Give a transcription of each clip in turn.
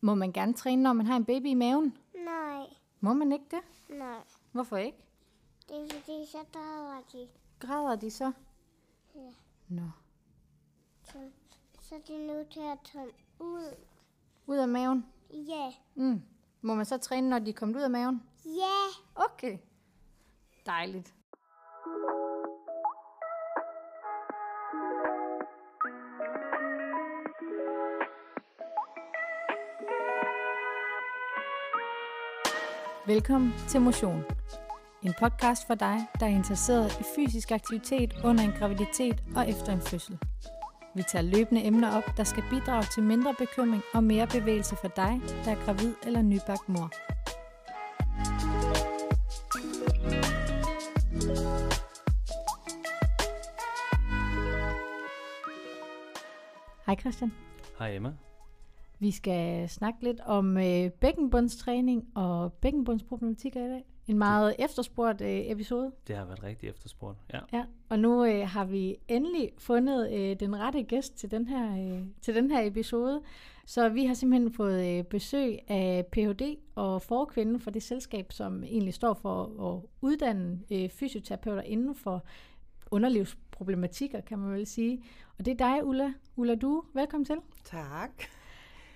Må man gerne træne, når man har en baby i maven? Nej, Må man ikke det? nej. Hvorfor ikke? Det er fordi, så drager de. Græder de så? Ja. Nå. Så, så er de nødt til at tage ud. Ud af maven? Ja. Mm. Må man så træne, når de er kommet ud af maven? Ja. Okay. Dejligt. Velkommen til Motion. En podcast for dig, der er interesseret i fysisk aktivitet under en graviditet og efter en fødsel. Vi tager løbende emner op, der skal bidrage til mindre bekymring og mere bevægelse for dig, der er gravid eller nybagt mor. Hej Christian. Hej Emma. Vi skal snakke lidt om øh, bækkenbundstræning og bækkenbundsproblematikker i dag. En meget efterspurgt øh, episode. Det har været rigtig efterspurgt. Ja. Ja, og nu øh, har vi endelig fundet øh, den rette gæst til den her øh, til den her episode. Så vi har simpelthen fået øh, besøg af Ph.D. og forkvinde for det selskab, som egentlig står for at uddanne øh, fysioterapeuter inden for underlivsproblematikker, kan man vel sige. Og det er dig, Ulla. Ulla Du, velkommen til. Tak.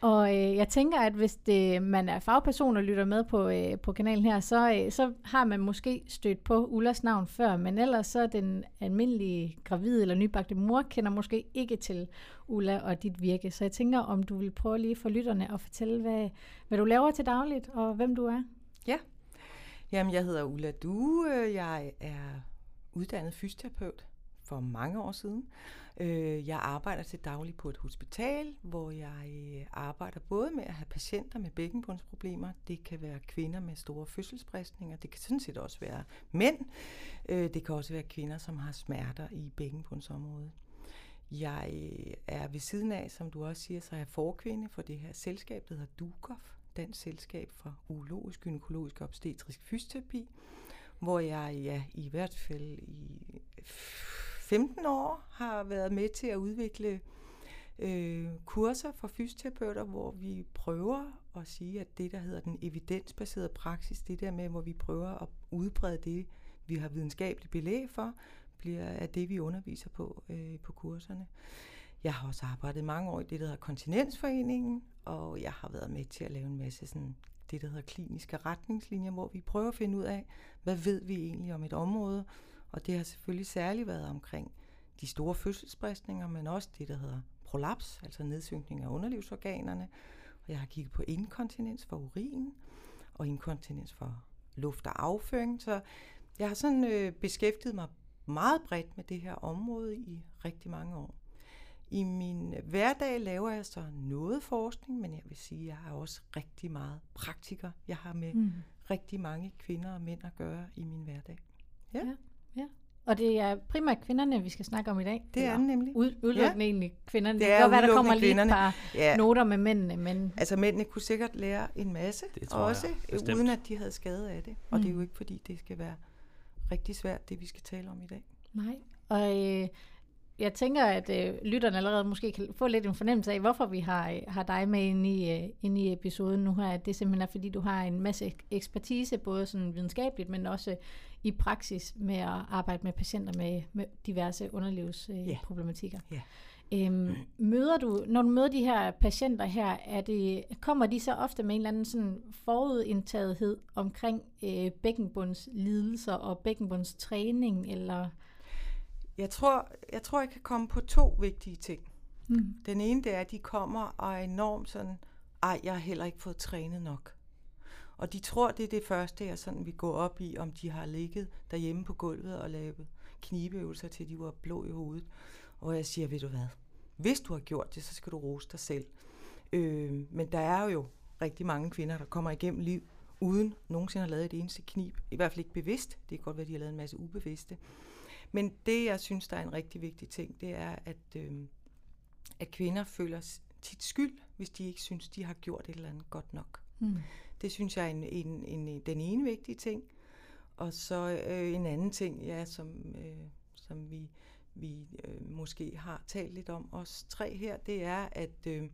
Og øh, jeg tænker, at hvis det, man er fagperson og lytter med på, øh, på kanalen her, så, øh, så har man måske stødt på Ullas navn før, men ellers så den almindelige gravide eller nybagte mor kender måske ikke til Ulla og dit virke. Så jeg tænker, om du vil prøve lige for lytterne at fortælle, hvad, hvad du laver til dagligt og hvem du er. Ja. Jamen, jeg hedder Ulla Due. Jeg er uddannet fysioterapeut for mange år siden. Øh, Jeg arbejder til daglig på et hospital, hvor jeg øh, arbejder både med at have patienter med bækkenbundsproblemer. Det kan være kvinder med store fødselsbristninger. Det kan sådan set også være mænd. Øh, Det kan også være kvinder, som har smerter i bækkenbundsområdet. Jeg øh, er ved siden af, som du også siger, så er jeg forkvinde for det her selskab, der hedder DUKOF, Dansk Selskab for Urologisk, Gynækologisk og Obstetrisk Fysioterapi, hvor jeg ja, i hvert fald i 15 år har været med til at udvikle øh, kurser for fysioterapeuter, hvor vi prøver at sige, at det, der hedder den evidensbaserede praksis, det der med, hvor vi prøver at udbrede det, vi har videnskabeligt belæg for, bliver af det, vi underviser på øh, på kurserne. Jeg har også arbejdet mange år i det, der hedder Kontinensforeningen, og jeg har været med til at lave en masse sådan, det, der hedder kliniske retningslinjer, hvor vi prøver at finde ud af, hvad ved vi egentlig om et område, og det har selvfølgelig særligt været omkring de store fødselsbristninger, men også det, der hedder prolaps, altså nedsynkning af underlivsorganerne. Og jeg har kigget på inkontinens for urin, og inkontinens for luft og afføring. Så jeg har sådan øh, beskæftiget mig meget bredt med det her område i rigtig mange år. I min hverdag laver jeg så noget forskning, men jeg vil sige, at jeg har også rigtig meget praktiker. Jeg har med mm. rigtig mange kvinder og mænd at gøre i min hverdag. Ja, Ja. Ja. Og det er primært kvinderne, vi skal snakke om i dag. det er den nemlig. Ud, udelukkende ja. egentlig kvinderne. Det Det er kan godt være, der kommer lige et kvinderne. par Ja. noter med mændene, men Altså mændene kunne sikkert lære en masse, Det tror jeg, også, øh, bestemt. uden at de havde skade af det. Og mm. det er Mm. jo ikke fordi, det skal være rigtig svært, det vi skal tale om i dag. nej. Og øh, jeg tænker, at øh, lytterne allerede måske kan få lidt en fornemmelse af, hvorfor vi har, øh, har dig med inde i, øh, inde i episoden nu her. Det simpelthen er, fordi du har en masse ek- ekspertise, både sådan videnskabeligt, men også i praksis med at arbejde med patienter med, med diverse underlivsproblematikker. Øh, problematikker. Ja. Øhm, møder du, når du møder de her patienter her, er det, kommer de så ofte med en eller anden sådan forudindtagethed omkring øh, bækkenbundslidelser og bækkenbundstræning, eller... Jeg tror, jeg tror, jeg kan komme på to vigtige ting. Mm. Den ene, det er, at de kommer og er enormt sådan, ej, jeg har heller ikke fået trænet nok. Og de tror, det er det første, jeg sådan vil gå op i, om de har ligget derhjemme på gulvet og lavet knibeøvelser, til de var blå i hovedet. Og jeg siger, ved du hvad, hvis du har gjort det, så skal du rose dig selv. Øh, men der er jo rigtig mange kvinder, der kommer igennem liv, uden nogensinde har lavet et eneste knib. I hvert fald ikke bevidst. Det kan godt være, at de har lavet en masse ubevidste. Men det, jeg synes, der er en rigtig vigtig ting, det er, at, øh, at kvinder føler tit skyld, hvis de ikke synes, de har gjort et eller andet godt nok. Mm. Det synes jeg er en, en, en, den ene vigtige ting. Og så øh, en anden ting, ja, som, øh, som vi, vi øh, måske har talt lidt om, os tre her, det er, at øh,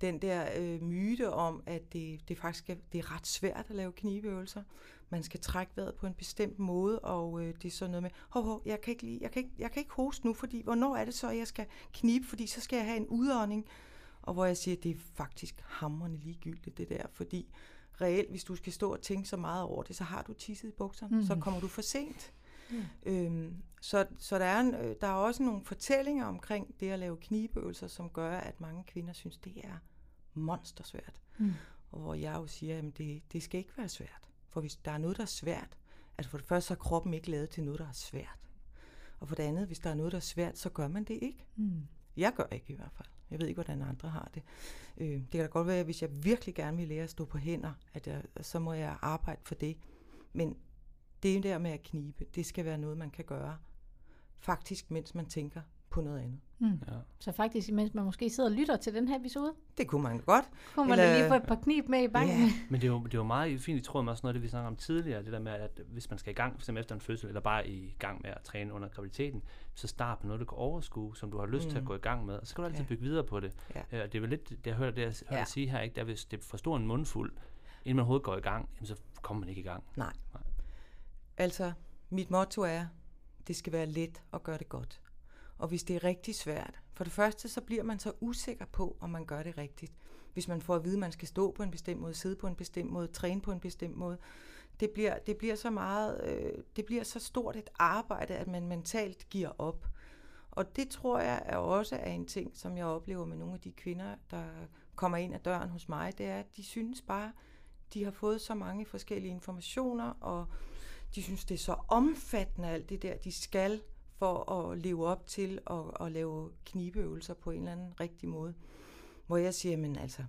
den der øh, myte om, at det, det faktisk er, det er ret svært at lave knibeøvelser. Man skal trække vejret på en bestemt måde, og øh, det er sådan noget med, hov, hov, jeg kan, ikke lige, jeg, kan ikke, jeg kan ikke hoste nu, fordi hvornår er det så, jeg skal knibe, fordi så skal jeg have en udånding. Og hvor jeg siger, at det er faktisk hammerende ligegyldigt det der, fordi reelt, hvis du skal stå og tænke så meget over det, så har du tisset i bukserne, mm. så kommer du for sent. Mm. Øhm, så så der, er en, øh, der er også nogle fortællinger omkring det at lave knibeøvelser, som gør, at mange kvinder synes, det er monstersvært. Mm. Og hvor jeg jo siger, at det, det skal ikke være svært. For hvis der er noget, der er svært, altså for det første så er kroppen ikke lavet til noget, der er svært. Og for det andet, hvis der er noget, der er svært, så gør man det ikke. Mm. Jeg gør ikke i hvert fald. Jeg ved ikke, hvordan andre har det. Øh, det kan da godt være, at hvis jeg virkelig gerne vil lære at stå på hænder, at jeg, så må jeg arbejde for det. Men det der med at knibe, det skal være noget, man kan gøre. Faktisk, mens man tænker på noget andet. Mm. Ja. Så faktisk, mens man måske sidder og lytter til den her episode? Det kunne man godt. Kunne man Eller, lige få et par knib med i banken? Yeah. Men det er, jo, det er jo meget fint tråd med også noget af det, vi snakkede om tidligere, det der med, at hvis man skal i gang, f.eks. efter en fødsel, eller bare i gang med at træne under graviditeten, så start på noget, du kan overskue, som du har lyst mm. til at mm. gå i gang med, og så kan du altid ja. bygge videre på det. Ja. Uh, det er vel lidt, det jeg hørte det, jeg hørte ja. sige her, ikke? Der, hvis det er for stor en mundfuld, inden man overhovedet går i gang, jamen, så kommer man ikke i gang. Nej. Altså, mit motto er, det skal være let at gøre det godt. Og hvis det er rigtig svært, for det første så bliver man så usikker på, om man gør det rigtigt. Hvis man får at vide, at man skal stå på en bestemt måde, sidde på en bestemt måde, træne på en bestemt måde, det bliver, det bliver så meget, øh, det bliver så stort et arbejde, at man mentalt giver op. Og det tror jeg er også er en ting, som jeg oplever med nogle af de kvinder, der kommer ind ad døren hos mig, det er, at de synes bare, de har fået så mange forskellige informationer, og de synes, det er så omfattende alt det der, de skal for at leve op til og, og lave knibeøvelser på en eller anden rigtig måde. Hvor jeg siger, men altså,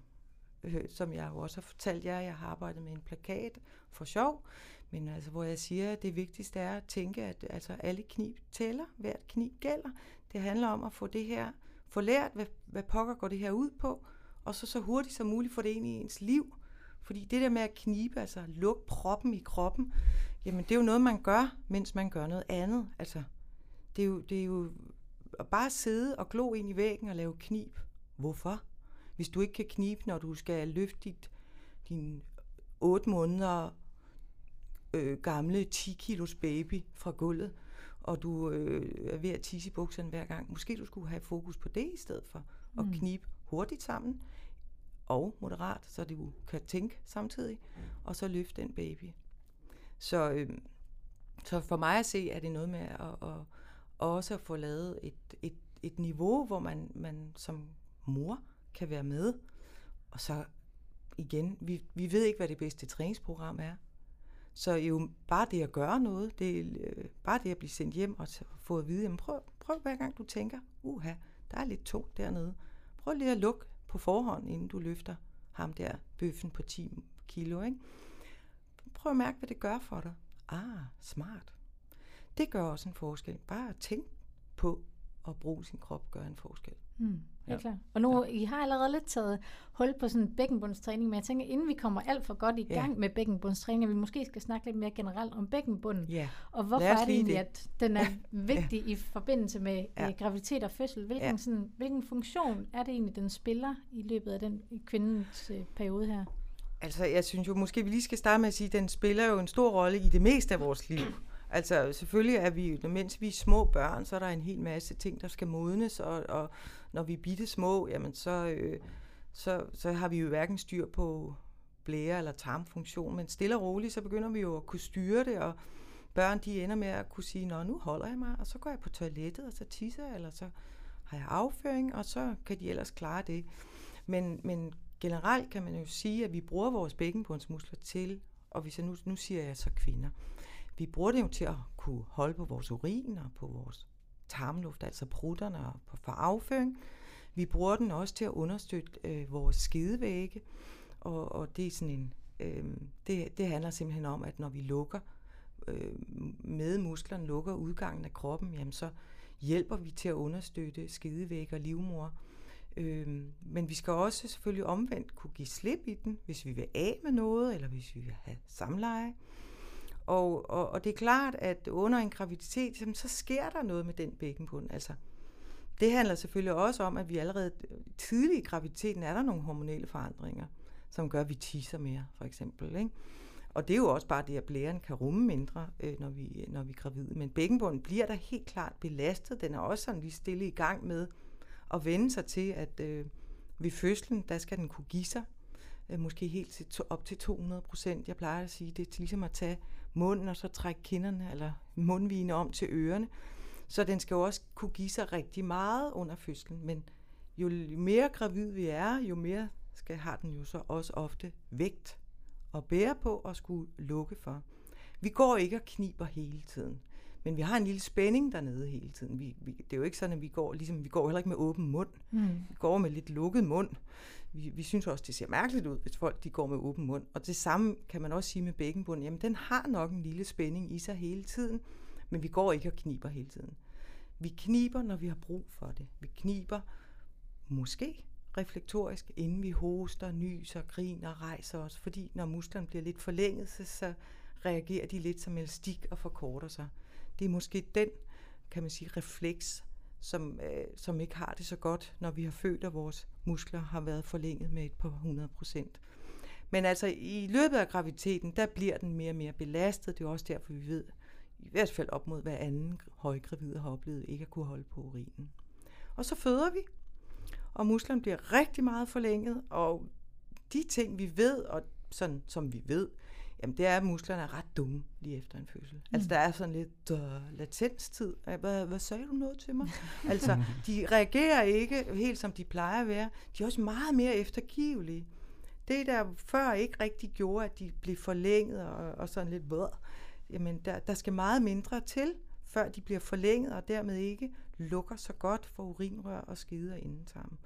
øh, som jeg jo også har fortalt jer, jeg har arbejdet med en plakat for sjov, men altså, hvor jeg siger, at det vigtigste er at tænke, at altså, alle knib tæller, hvert knib gælder. Det handler om at få det her, få lært, hvad, hvad pokker går det her ud på, og så så hurtigt som muligt få det ind i ens liv. Fordi det der med at knibe, altså lukke proppen i kroppen, jamen det er jo noget, man gør, mens man gør noget andet. Altså, det er jo, det er jo at bare sidde og glo ind i væggen og lave knib. Hvorfor? Hvis du ikke kan knibe, når du skal løfte dit, din 8 måneder øh, gamle 10 kilos baby fra gulvet, og du øh, er ved at tisse i bukserne hver gang. Måske du skulle have fokus på det i stedet for at mm. knibe hurtigt sammen og moderat, så du kan tænke samtidig, og så løfte den baby. Så, øh, så for mig at se, er det noget med at, at også at få lavet et, et, et niveau, hvor man, man som mor kan være med. Og så igen, vi, vi ved ikke, hvad det bedste træningsprogram er. Så jo bare det at gøre noget, det er, øh, bare det at blive sendt hjem og få at vide, jamen prøv, prøv hver gang du tænker, uha, der er lidt tungt dernede. Prøv lige at lukke på forhånd, inden du løfter ham der bøffen på 10 kilo. Ikke? Prøv at mærke, hvad det gør for dig. Ah, smart. Det gør også en forskel. Bare at tænke på at bruge sin krop gør en forskel. Mm, ja. klart. Og nu, ja. I har allerede lidt taget hul på sådan en bækkenbundstræning, men jeg tænker, inden vi kommer alt for godt i gang ja. med bækkenbundstræning, at vi måske skal snakke lidt mere generelt om bækkenbunden. Ja. Og hvorfor er det egentlig, det. at den er vigtig ja. i forbindelse med ja. øh, graviditet og fødsel? Hvilken, ja. sådan, hvilken funktion er det egentlig, den spiller i løbet af den kvindens øh, periode her? Altså, jeg synes jo måske, vi lige skal starte med at sige, at den spiller jo en stor rolle i det meste af vores liv. Altså selvfølgelig er vi, mens vi er små børn, så er der en hel masse ting, der skal modnes, og, og når vi er bitte små, jamen så, øh, så, så har vi jo hverken styr på blære eller tarmfunktion, men stille og roligt, så begynder vi jo at kunne styre det, og børn de ender med at kunne sige, nå nu holder jeg mig, og så går jeg på toilettet, og så tisser jeg, eller så har jeg afføring, og så kan de ellers klare det. Men, men generelt kan man jo sige, at vi bruger vores bækkenbundsmuskler til, og hvis jeg nu, nu siger jeg så kvinder, vi bruger det jo til at kunne holde på vores urin og på vores tarmluft, altså prutterne og på for afføring. Vi bruger den også til at understøtte øh, vores skidevægge, og, og det er sådan en, øh, det, det handler simpelthen om, at når vi lukker øh, med musklerne, lukker udgangen af kroppen, jamen så hjælper vi til at understøtte skidevægge og livmor. Øh, men vi skal også selvfølgelig omvendt kunne give slip i den, hvis vi vil af med noget, eller hvis vi vil have samleje. Og, og, og det er klart, at under en graviditet, så sker der noget med den bækkenbund. Altså, det handler selvfølgelig også om, at vi allerede tidligt i graviditeten er der nogle hormonelle forandringer, som gør, at vi tisser mere, for eksempel. Ikke? Og det er jo også bare det, at blæren kan rumme mindre, øh, når, vi, når vi er gravide. Men bækkenbunden bliver der helt klart belastet. Den er også sådan lige stille i gang med at vende sig til, at øh, ved fødslen, der skal den kunne give sig. Øh, måske helt til to, op til 200 procent. Jeg plejer at sige, det er ligesom at tage munden og så trække kinderne eller mundvigene om til ørerne. Så den skal jo også kunne give sig rigtig meget under fødslen. Men jo mere gravid vi er, jo mere skal, har den jo så også ofte vægt at bære på og skulle lukke for. Vi går ikke og kniber hele tiden. Men vi har en lille spænding dernede hele tiden. Vi, vi, det er jo ikke sådan, at vi går, ligesom, vi går heller ikke med åben mund. Mm. Vi går med lidt lukket mund. Vi, vi synes også, det ser mærkeligt ud, hvis folk de går med åben mund. Og det samme kan man også sige med bækkenbunden. Jamen, den har nok en lille spænding i sig hele tiden, men vi går ikke og kniber hele tiden. Vi kniber, når vi har brug for det. Vi kniber måske reflektorisk, inden vi hoster, nyser, griner, rejser os. Fordi når musklerne bliver lidt forlænget, så, så reagerer de lidt som elastik og forkorter sig. Det er måske den, kan man sige, refleks, som, øh, som ikke har det så godt, når vi har følt, at vores muskler har været forlænget med et par hundrede procent. Men altså i løbet af graviditeten, der bliver den mere og mere belastet. Det er også derfor, vi ved, i hvert fald op mod hver anden højgravide har oplevet ikke at kunne holde på urinen. Og så føder vi, og musklerne bliver rigtig meget forlænget, og de ting, vi ved, og sådan som vi ved, jamen det er, at musklerne er ret dumme lige efter en fødsel. Mm. Altså der er sådan lidt uh, latenstid. Hvad, hvad sagde du noget til mig? altså de reagerer ikke helt som de plejer at være. De er også meget mere eftergivelige. Det der før ikke rigtig gjorde, at de blev forlænget og, og sådan lidt våd, jamen der, der skal meget mindre til, før de bliver forlænget og dermed ikke lukker så godt for urinrør og skide og indentarm.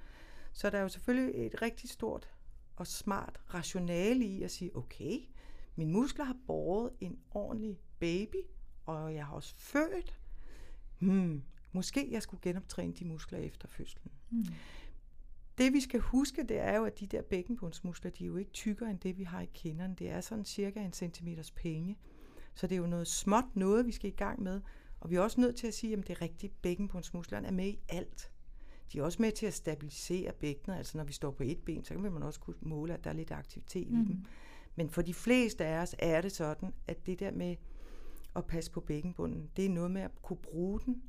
Så der er jo selvfølgelig et rigtig stort og smart rationale i at sige, okay, mine muskler har båret en ordentlig baby, og jeg har også født. Hmm, måske jeg skulle genoptræne de muskler efter fødslen. Mm. Det vi skal huske, det er jo, at de der bækkenbundsmuskler, de er jo ikke tykkere end det, vi har i kinderne. Det er sådan cirka en centimeters penge. Så det er jo noget småt noget, vi skal i gang med. Og vi er også nødt til at sige, at det rigtigt, bækkenbundsmusklerne er med i alt. De er også med til at stabilisere bækkenet. Altså når vi står på et ben, så kan man også kunne måle, at der er lidt aktivitet mm. i dem. Men for de fleste af os er det sådan, at det der med at passe på bækkenbunden, det er noget med at kunne bruge den,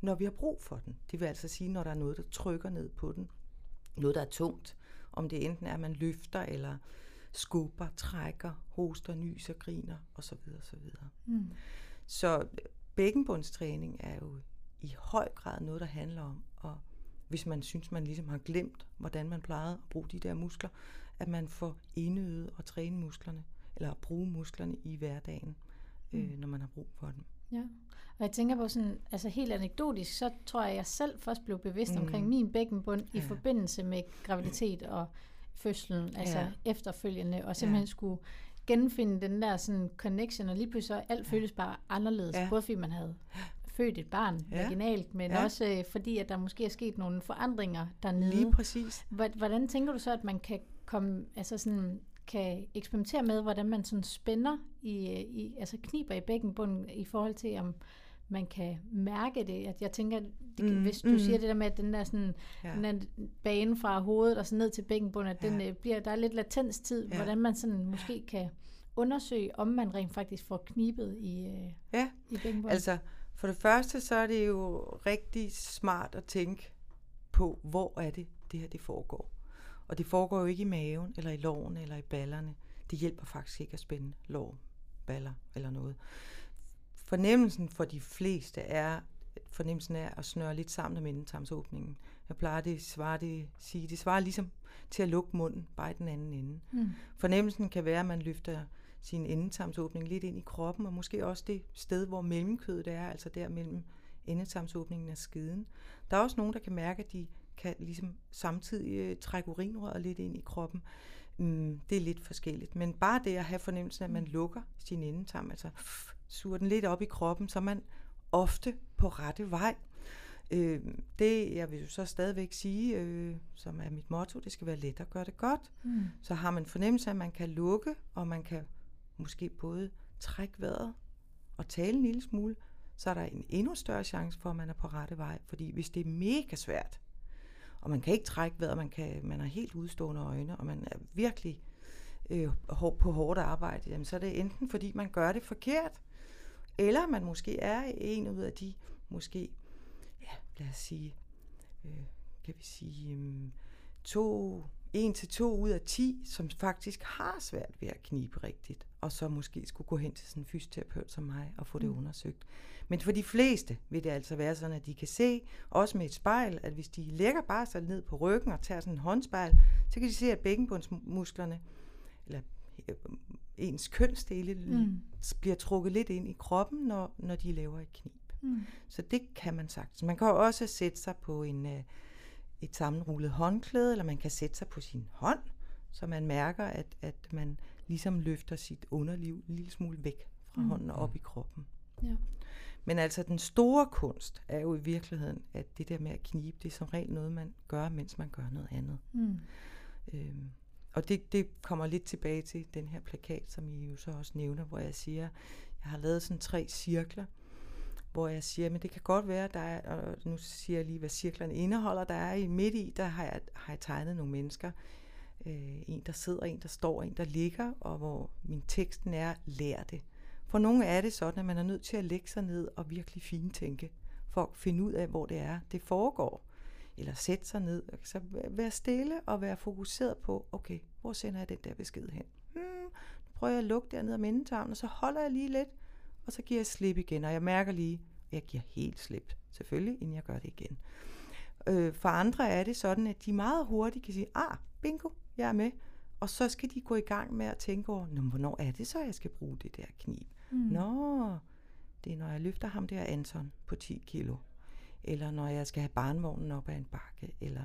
når vi har brug for den. Det vil altså sige, når der er noget, der trykker ned på den. Noget, der er tungt. Om det enten er, at man løfter, eller skubber, trækker, hoster, nyser, griner osv. osv. Mm. Så bækkenbundstræning er jo i høj grad noget, der handler om, og hvis man synes, man ligesom har glemt, hvordan man plejede at bruge de der muskler, at man får indøvet og træne musklerne, eller at bruge musklerne i hverdagen, øh, mm. når man har brug for dem. Ja, og jeg tænker på sådan, altså helt anekdotisk, så tror jeg, at jeg selv først blev bevidst mm. omkring min bækkenbund ja. i forbindelse med graviditet og fødslen, altså ja. efterfølgende, og simpelthen ja. skulle genfinde den der sådan connection, og lige pludselig alt føles bare anderledes, ja. både fordi man havde født et barn ja. vaginalt, men ja. også øh, fordi, at der måske er sket nogle forandringer dernede. Lige præcis. Hvordan tænker du så, at man kan komme, altså sådan, kan eksperimentere med, hvordan man sådan spænder i, i altså kniber i bækkenbunden i forhold til, om man kan mærke det. At jeg tænker, det, mm, hvis du mm. siger det der med, at den der, sådan, ja. den der bane fra hovedet og så ned til bækkenbunden, at ja. den øh, bliver, der er lidt latenstid, ja. hvordan man sådan måske kan undersøge, om man rent faktisk får knibet i, øh, ja. i bækkenbunden. altså for det første, så er det jo rigtig smart at tænke på, hvor er det, det her det foregår. Og det foregår jo ikke i maven, eller i låren, eller i ballerne. Det hjælper faktisk ikke at spænde lår, baller eller noget. Fornemmelsen for de fleste er, fornemmelsen er at snøre lidt sammen med endetarmsåbningen. Jeg plejer det, svarer det, sige, det svarer ligesom til at lukke munden, bare i den anden ende. Mm. Fornemmelsen kan være, at man løfter sin endetarmsåbning lidt ind i kroppen, og måske også det sted, hvor mellemkødet er, altså der mellem endetarmsåbningen og skeden. Der er også nogen, der kan mærke, at de kan ligesom samtidig øh, trække urinrøret lidt ind i kroppen. Mm, det er lidt forskelligt. Men bare det at have fornemmelsen af, at man lukker sin endetarm, altså suger den lidt op i kroppen, så er man ofte på rette vej. Øh, det, jeg vil jo så stadigvæk sige, øh, som er mit motto, det skal være let at gøre det godt. Mm. Så har man fornemmelse af, at man kan lukke, og man kan måske både trække vejret og tale en lille smule, så er der en endnu større chance for, at man er på rette vej. Fordi hvis det er mega svært, og man kan ikke trække vejret, man, kan, man har helt udstående øjne, og man er virkelig øh, på hårdt arbejde, jamen, så er det enten fordi, man gør det forkert, eller man måske er en ud af de, måske, ja, lad os sige, øh, kan vi sige, øh, to, en til to ud af ti, som faktisk har svært ved at knibe rigtigt, og så måske skulle gå hen til sådan en fysioterapeut som mig og få det mm. undersøgt. Men for de fleste vil det altså være sådan, at de kan se, også med et spejl, at hvis de lægger bare sig ned på ryggen og tager sådan en håndspejl, så kan de se, at bækkenbundsmusklerne, eller øh, ens kønsdele, mm. bliver trukket lidt ind i kroppen, når, når de laver et knib. Mm. Så det kan man sagt. Man kan også sætte sig på en, øh, et sammenrullet håndklæde, eller man kan sætte sig på sin hånd, så man mærker, at, at man ligesom løfter sit underliv en lille smule væk fra mm. hånden og op i kroppen. Ja. Men altså den store kunst er jo i virkeligheden, at det der med at knibe, det er som regel noget, man gør, mens man gør noget andet. Mm. Øhm, og det, det kommer lidt tilbage til den her plakat, som I jo så også nævner, hvor jeg siger, jeg har lavet sådan tre cirkler, hvor jeg siger, men det kan godt være, der er, og nu siger jeg lige, hvad cirklerne indeholder, der er i midt i, der har jeg, har jeg tegnet nogle mennesker, øh, en der sidder, en der står, en der ligger, og hvor min teksten er, lær det. For nogle er det sådan, at man er nødt til at lægge sig ned og virkelig fintænke, for at finde ud af, hvor det er, det foregår. Eller sætte sig ned, og så være stille og være fokuseret på, okay, hvor sender jeg den der besked hen? Hmm, nu prøver jeg at lukke dernede om mindetarmen, og så holder jeg lige lidt, og så giver jeg slip igen, og jeg mærker lige, at jeg giver helt slip, selvfølgelig, inden jeg gør det igen. Øh, for andre er det sådan, at de meget hurtigt kan sige, ah, bingo, jeg er med, og så skal de gå i gang med at tænke over, hvornår er det så, jeg skal bruge det der knib? Mm. Nå, det er, når jeg løfter ham der Anton på 10 kilo. Eller når jeg skal have barnevognen op ad en bakke. Eller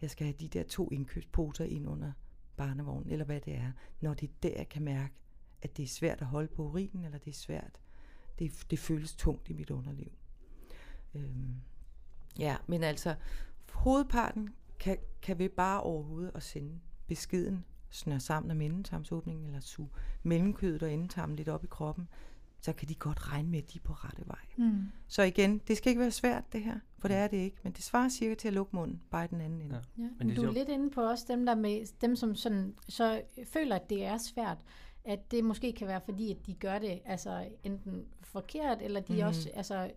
jeg skal have de der to indkøbsposer ind under barnevognen. Eller hvad det er. Når det er der, jeg kan mærke, at det er svært at holde på urinen, eller det er svært. Det, det føles tungt i mit underliv. Øhm, ja, men altså, hovedparten kan, kan vi bare overhovedet at sende beskeden snør sammen af endetarmsåbningen, eller suge mellemkødet og endetarmen lidt op i kroppen, så kan de godt regne med, at de er på rette vej. Mm. Så igen, det skal ikke være svært det her, for det er det ikke, men det svarer cirka til at lukke munden, bare i den anden ende. Ja. Ja, men du er lidt inde på også dem, der med, dem som sådan, så føler, at det er svært, at det måske kan være fordi, at de gør det altså enten forkert, eller de mm. også altså,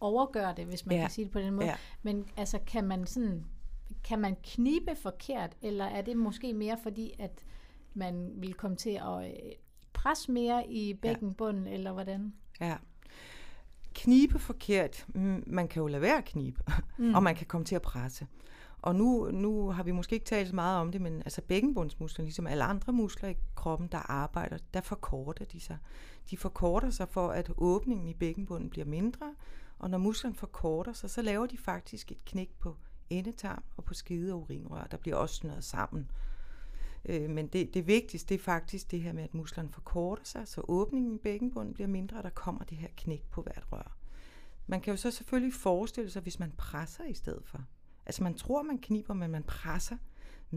overgør det, hvis man ja. kan sige det på den måde. Ja. Men altså, kan man sådan kan man knibe forkert, eller er det måske mere fordi, at man vil komme til at øh, presse mere i bækkenbunden, ja. eller hvordan? Ja. Knibe forkert, man kan jo lade være at knibe, mm. og man kan komme til at presse. Og nu, nu har vi måske ikke talt så meget om det, men altså bækkenbundsmuskler, ligesom alle andre muskler i kroppen, der arbejder, der forkorter de sig. De forkorter sig for, at åbningen i bækkenbunden bliver mindre, og når musklerne forkorter sig, så laver de faktisk et knæk på endetarm og på skide og urinrør. Der bliver også snøret sammen. Øh, men det, det vigtigste det er faktisk det her med, at musklerne forkorter sig, så åbningen i bækkenbunden bliver mindre, og der kommer det her knæk på hvert rør. Man kan jo så selvfølgelig forestille sig, hvis man presser i stedet for. Altså man tror, man kniber, men man presser,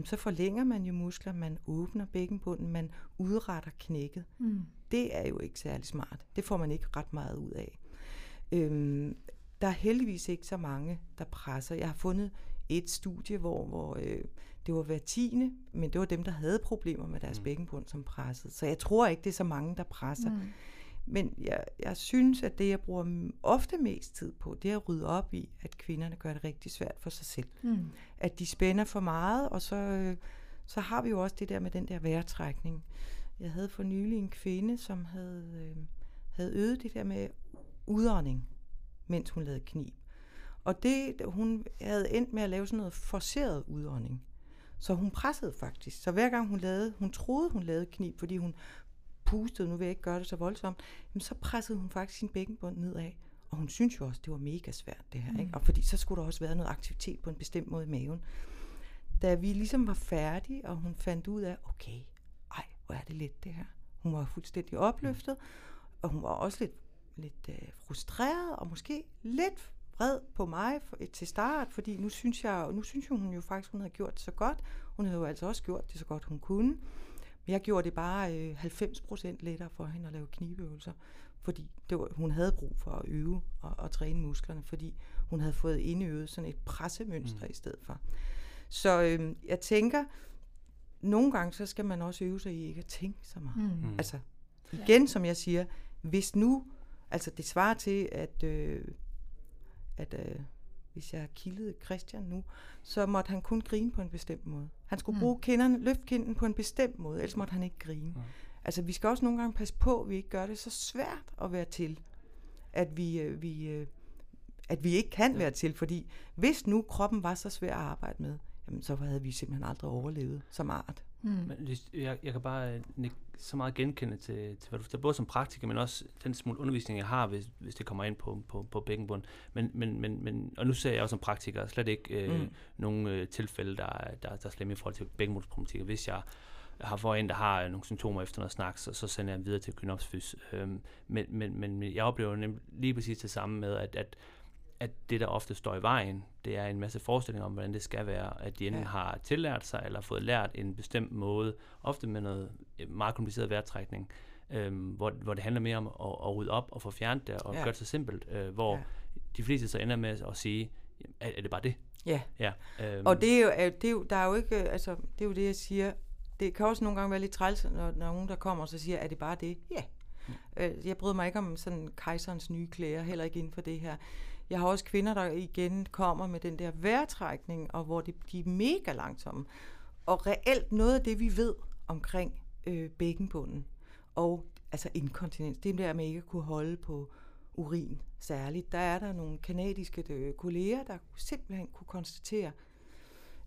så forlænger man jo muskler, man åbner bækkenbunden, man udretter knækket. Mm. Det er jo ikke særlig smart. Det får man ikke ret meget ud af. Øhm, der er heldigvis ikke så mange, der presser. Jeg har fundet et studie, hvor, hvor øh, det var hver tiende, men det var dem, der havde problemer med deres mm. bækkenbund, som pressede. Så jeg tror ikke, det er så mange, der presser. Mm. Men jeg, jeg synes, at det, jeg bruger ofte mest tid på, det er at rydde op i, at kvinderne gør det rigtig svært for sig selv. Mm. At de spænder for meget, og så, øh, så har vi jo også det der med den der vejrtrækning. Jeg havde for nylig en kvinde, som havde, øh, havde øvet det der med udånding mens hun lavede knib. Og det, hun havde endt med at lave sådan noget forceret udånding. Så hun pressede faktisk. Så hver gang hun lavede, hun troede, hun lavede knib, fordi hun pustede, nu vil jeg ikke gøre det så voldsomt, jamen så pressede hun faktisk sin bækkenbund nedad. Og hun synes jo også, det var mega svært det her. Mm. Ikke? Og fordi så skulle der også være noget aktivitet på en bestemt måde i maven. Da vi ligesom var færdige, og hun fandt ud af, okay, ej, hvor er det let det her. Hun var fuldstændig opløftet, og hun var også lidt lidt øh, frustreret og måske lidt vred på mig for, til start, fordi nu synes jeg, nu synes hun jo faktisk, hun havde gjort det så godt. Hun havde jo altså også gjort det så godt, hun kunne. Men jeg gjorde det bare øh, 90% lettere for hende at lave knibeøvelser. fordi det var, hun havde brug for at øve og, og træne musklerne, fordi hun havde fået indøvet sådan et pressemønster mm. i stedet for. Så øh, jeg tænker, nogle gange så skal man også øve sig i ikke at tænke så meget. Mm. Altså, igen som jeg siger, hvis nu, altså det svarer til, at, øh, at øh, hvis jeg kildede Christian nu, så måtte han kun grine på en bestemt måde. Han skulle mm. bruge kinderne, løfte kinden på en bestemt måde, ellers måtte han ikke grine. Mm. Altså vi skal også nogle gange passe på, at vi ikke gør det så svært at være til, at vi, øh, vi, øh, at vi ikke kan ja. være til, fordi hvis nu kroppen var så svær at arbejde med, jamen så havde vi simpelthen aldrig overlevet som art. Mm. Men jeg, jeg kan bare øh, så meget genkende til, til hvad du fortæller, både som praktiker, men også den smule undervisning, jeg har, hvis, hvis det kommer ind på, på, på bækkenbund. Men, men, men, men, og nu ser jeg også som praktiker slet ikke øh, mm. nogen øh, tilfælde, der, der, der er slemme i forhold til bækkenbundsproblematikker. Hvis jeg har for en, der har øh, nogle symptomer efter noget snak, så, så sender jeg dem videre til kynopsfys. Øhm, men, men, men jeg oplever nemlig lige præcis det samme med, at, at at det, der ofte står i vejen, det er en masse forestillinger om, hvordan det skal være, at de enten ja. har tillært sig, eller fået lært en bestemt måde, ofte med noget øh, meget kompliceret værtrækning, øhm, hvor, hvor det handler mere om at, at rydde op og få fjernet det, og ja. gøre det så simpelt, øh, hvor ja. de fleste så ender med at sige, er, er det bare det? Ja, ja øhm. og det er, jo, det er jo, der er jo ikke, altså, det er jo det, jeg siger, det kan også nogle gange være lidt træls, når, når nogen, der kommer og så siger, er det bare det? Ja. Mm. Øh, jeg bryder mig ikke om sådan kejserens nye klæder, heller ikke inden for det her. Jeg har også kvinder, der igen kommer med den der vejrtrækning, og hvor de, de er mega langsomme. Og reelt noget af det, vi ved omkring øh, bækkenbunden og altså inkontinens, det der med ikke at kunne holde på urin særligt, der er der nogle kanadiske øh, kolleger, der simpelthen kunne konstatere,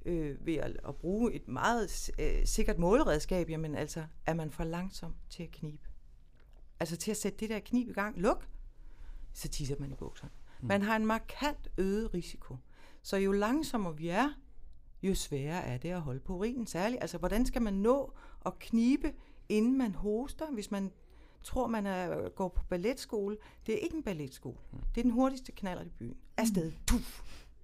øh, ved at, at bruge et meget øh, sikkert måleredskab, jamen altså, er man for langsom til at knibe. Altså til at sætte det der knib i gang, luk, så tisser man i bukserne. Mm. Man har en markant øget risiko. Så jo langsommere vi er, jo sværere er det at holde på urinen særligt. Altså, hvordan skal man nå at knibe, inden man hoster, hvis man tror, man er, går på balletskole? Det er ikke en balletskole. Mm. Det er den hurtigste knaller i byen. Afsted. Puff.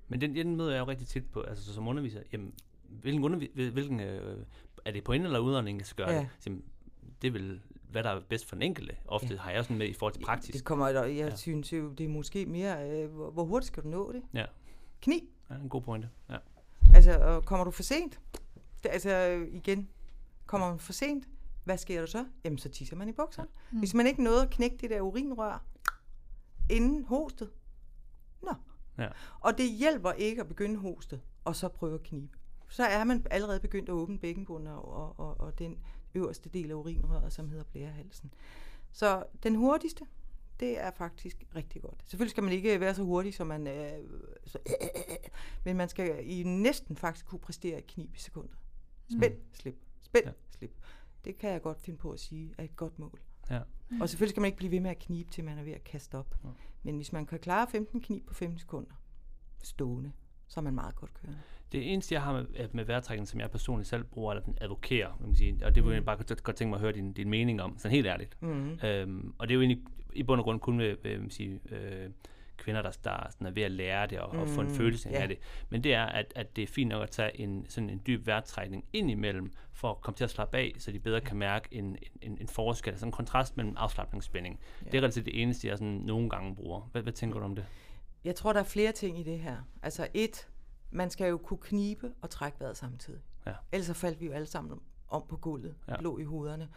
Men den, den møder jeg jo rigtig tit på, altså som underviser. Jamen, hvilken, undervis, hvilken øh, er det på ind- eller udånding, der skal gøre ja. det? det vil hvad der er bedst for den enkelte. Ofte ja. har jeg sådan med i forhold til praktisk. Det kommer, jeg ja. synes jo, det er måske mere, øh, hvor, hvor hurtigt skal du nå det? Ja. Kni. Ja, en god pointe. Ja. Altså, og kommer du for sent? Det, altså, igen, kommer man for sent, hvad sker der så? Jamen, så tisser man i bukserne. Ja. Mm. Hvis man ikke nåede at knække det der urinrør inden hostet, nå. Ja. Og det hjælper ikke at begynde hostet, og så prøve at knibe. Så er man allerede begyndt at åbne bækkenbunden og, og, og, og den øverste del af urinrøret, som hedder blærehalsen. Så den hurtigste, det er faktisk rigtig godt. Selvfølgelig skal man ikke være så hurtig, som man... Øh, så, øh, øh, men man skal i næsten faktisk kunne præstere et knib i sekundet. Spænd, mm. slip, spænd, ja. slip. Det kan jeg godt finde på at sige er et godt mål. Ja. Og selvfølgelig skal man ikke blive ved med at knibe, til man er ved at kaste op. Ja. Men hvis man kan klare 15 knib på 15 sekunder, stående, så er man meget godt kørende. Det eneste, jeg har med, med vejrtrækningen, som jeg personligt selv bruger, er, at den advokerer, man kan sige. Og det vil mm. jeg bare godt, godt tænke mig at høre din, din mening om, sådan helt ærligt. Mm. Øhm, og det er jo egentlig i bund og grund kun ved, ved man sige, øh, kvinder, der, der sådan er ved at lære det og, mm. og få en mm, følelse yeah. af det. Men det er, at, at det er fint nok at tage en, sådan en dyb vejrtrækning ind imellem, for at komme til at slappe af, så de bedre kan mærke en, en, en forskel, altså en kontrast mellem afslappning og spænding. Yeah. Det er relativt det eneste, jeg sådan nogle gange bruger. Hvad, hvad tænker du om det? Jeg tror, der er flere ting i det her. Altså et, man skal jo kunne knibe og trække vejret samtidig. Ja. Ellers faldt vi jo alle sammen om på gulvet, ja. blå i hovederne.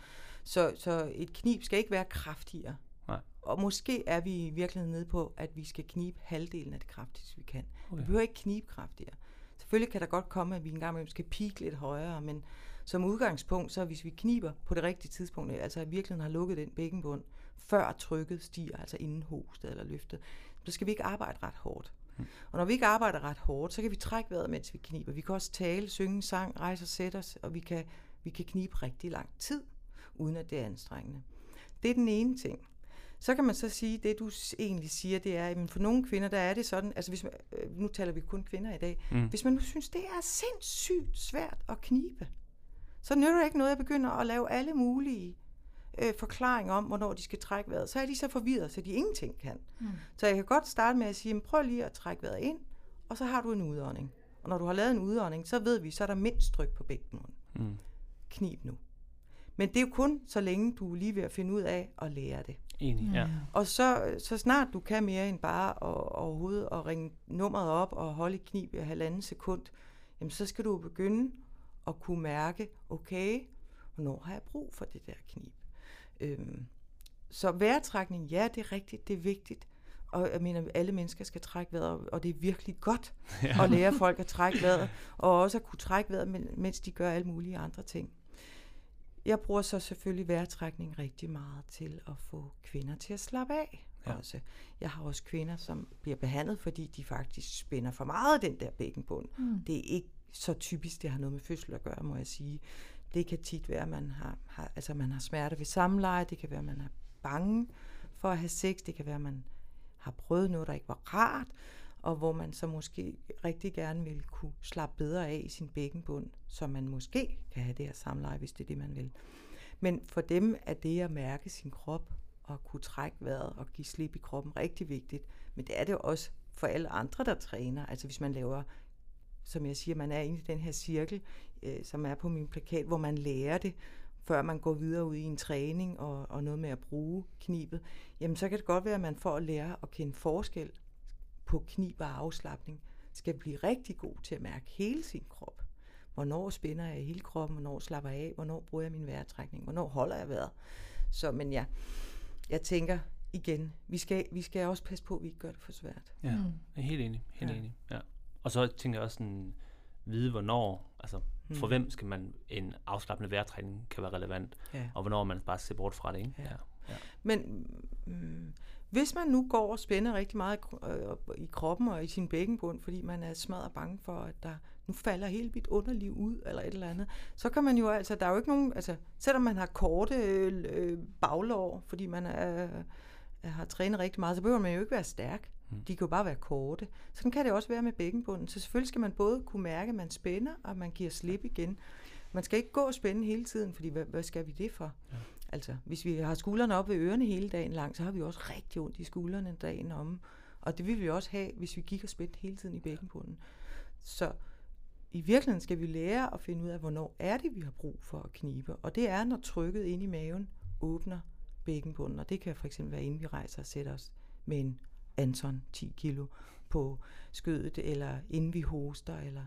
Så, så et knib skal ikke være kraftigere. Nej. Og måske er vi i virkeligheden nede på, at vi skal knibe halvdelen af det kraftigste, vi kan. Okay. Vi behøver ikke knibe kraftigere. Selvfølgelig kan der godt komme, at vi engang imellem skal pike lidt højere, men som udgangspunkt, så hvis vi kniber på det rigtige tidspunkt, altså i virkeligheden har lukket den bækkenbund, før trykket stiger, altså inden hostet eller løftet, så skal vi ikke arbejde ret hårdt. Og når vi ikke arbejder ret hårdt, så kan vi trække vejret, mens vi kniber. Vi kan også tale, synge sang, rejse og sætte os, og vi kan, vi kan knibe rigtig lang tid, uden at det er anstrengende. Det er den ene ting. Så kan man så sige, det du egentlig siger, det er, at for nogle kvinder, der er det sådan, altså hvis man, øh, nu taler vi kun kvinder i dag, mm. hvis man nu synes, det er sindssygt svært at knibe, så nytter det ikke noget at begynde at lave alle mulige øh, forklaring om, hvornår de skal trække vejret, så er de så forvirret, så de ingenting kan. Mm. Så jeg kan godt starte med at sige, prøv lige at trække vejret ind, og så har du en udånding. Og når du har lavet en udånding, så ved vi, så er der mindst tryk på bækkenmunden. Mm. Knib nu. Men det er jo kun, så længe du er lige ved at finde ud af at lære det. Enig, ja. Og så, så snart du kan mere end bare at, overhovedet at ringe nummeret op og holde i knib i halvanden sekund, jamen så skal du begynde at kunne mærke, okay, hvornår har jeg brug for det der knib? Øhm, så vejrtrækning, ja, det er rigtigt, det er vigtigt. Og jeg mener, alle mennesker skal trække vejret, og det er virkelig godt ja. at lære folk at trække vejret, og også at kunne trække vejret, mens de gør alle mulige andre ting. Jeg bruger så selvfølgelig vejrtrækning rigtig meget til at få kvinder til at slappe af. Ja. Også. Jeg har også kvinder, som bliver behandlet, fordi de faktisk spænder for meget den der bækkenbund. Mm. Det er ikke så typisk, det har noget med fødsel at gøre, må jeg sige. Det kan tit være, at man har, har, altså man har smerte ved samleje, det kan være, at man er bange for at have sex, det kan være, at man har prøvet noget, der ikke var rart, og hvor man så måske rigtig gerne vil kunne slappe bedre af i sin bækkenbund, så man måske kan have det her samleje, hvis det er det, man vil. Men for dem er det at mærke sin krop og kunne trække vejret og give slip i kroppen rigtig vigtigt. Men det er det også for alle andre, der træner. Altså hvis man laver, som jeg siger, man er inde i den her cirkel, øh, som er på min plakat, hvor man lærer det, før man går videre ud i en træning og, og noget med at bruge knibet, jamen så kan det godt være, at man får at lære at kende forskel på knib og afslappning, skal blive rigtig god til at mærke hele sin krop. Hvornår spænder jeg hele kroppen, hvornår slapper jeg af, hvornår bruger jeg min vejrtrækning, hvornår holder jeg vejret. Så, men ja, jeg tænker igen, vi skal, vi skal også passe på, at vi ikke gør det for svært. Ja, mm. jeg er helt enig. Helt ja. enig ja. Og så tænker jeg også sådan, vide, hvornår, altså for mm. hvem skal man en afslappende vejrtræning kan være relevant, ja. og hvornår man bare ser bort fra det. Ikke? Ja. Ja. Ja. Men mm, hvis man nu går og spænder rigtig meget i kroppen og i sin bækkenbund, fordi man er smadret bange for, at der nu falder hele mit underliv ud, eller et eller andet, så kan man jo altså, der er jo ikke nogen, altså, selvom man har korte øh, baglår, fordi man er, er, har trænet rigtig meget, så behøver man jo ikke være stærk. Mm. De kan jo bare være korte. Sådan kan det også være med bækkenbunden. Så selvfølgelig skal man både kunne mærke, at man spænder, og man giver slip igen. Man skal ikke gå og spænde hele tiden, fordi hvad, hvad skal vi det for? Ja. Altså, hvis vi har skuldrene op ved ørerne hele dagen lang, så har vi også rigtig ondt i skuldrene dagen om. Og det vil vi også have, hvis vi gik og spændte hele tiden i bækkenbunden. Så i virkeligheden skal vi lære at finde ud af, hvornår er det, vi har brug for at knibe. Og det er, når trykket ind i maven åbner bækkenbunden. Og det kan for eksempel være, inden vi rejser og sætter os med en Anton 10 kilo på skødet, eller inden vi hoster, eller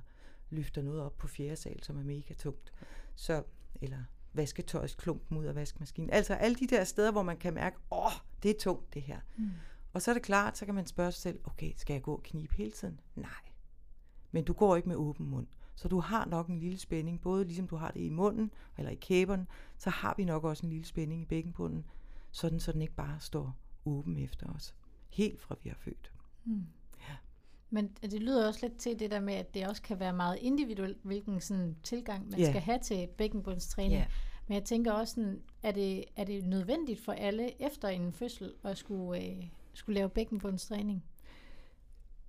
løfter noget op på fjerde sal, som er mega tungt. Så, eller vasketøjsklumpen ud af vaskemaskinen. Altså alle de der steder, hvor man kan mærke, åh, oh, det er tungt det her. Mm. Og så er det klart, så kan man spørge sig selv, okay, skal jeg gå og knibe hele tiden? Nej. Men du går ikke med åben mund. Så du har nok en lille spænding, både ligesom du har det i munden eller i kæberne, så har vi nok også en lille spænding i bækkenbunden, sådan så den ikke bare står åben efter os. Helt fra vi er født. Mm. Ja. Men det lyder også lidt til det der med, at det også kan være meget individuelt, hvilken sådan tilgang man yeah. skal have til bækkenbundstræning. Yeah. Men jeg tænker også, sådan, er, det, er det nødvendigt for alle efter en fødsel at skulle, øh, skulle lave bækkenbundstræning?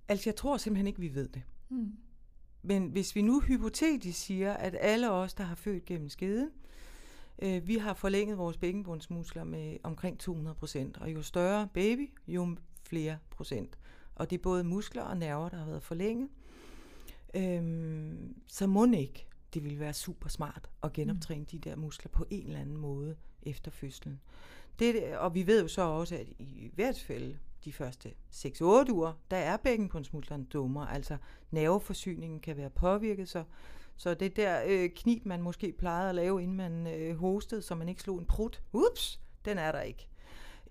Altså, jeg tror simpelthen ikke, vi ved det. Mm. Men hvis vi nu hypotetisk siger, at alle os, der har født gennem skeden, øh, vi har forlænget vores bækkenbundsmuskler med omkring 200 procent. Og jo større baby, jo flere procent. Og det er både muskler og nerver, der har været forlænget. Øhm, så må ikke det ville være super smart at genoptræne mm. de der muskler på en eller anden måde efter fødslen. Det, og vi ved jo så også, at i hvert fald de første 6-8 uger, der er bækkenbundsmusklerne dummere. Altså nerveforsyningen kan være påvirket, så, så det der øh, knib, man måske plejede at lave, inden man øh, hostede, så man ikke slog en prut, ups, den er der ikke.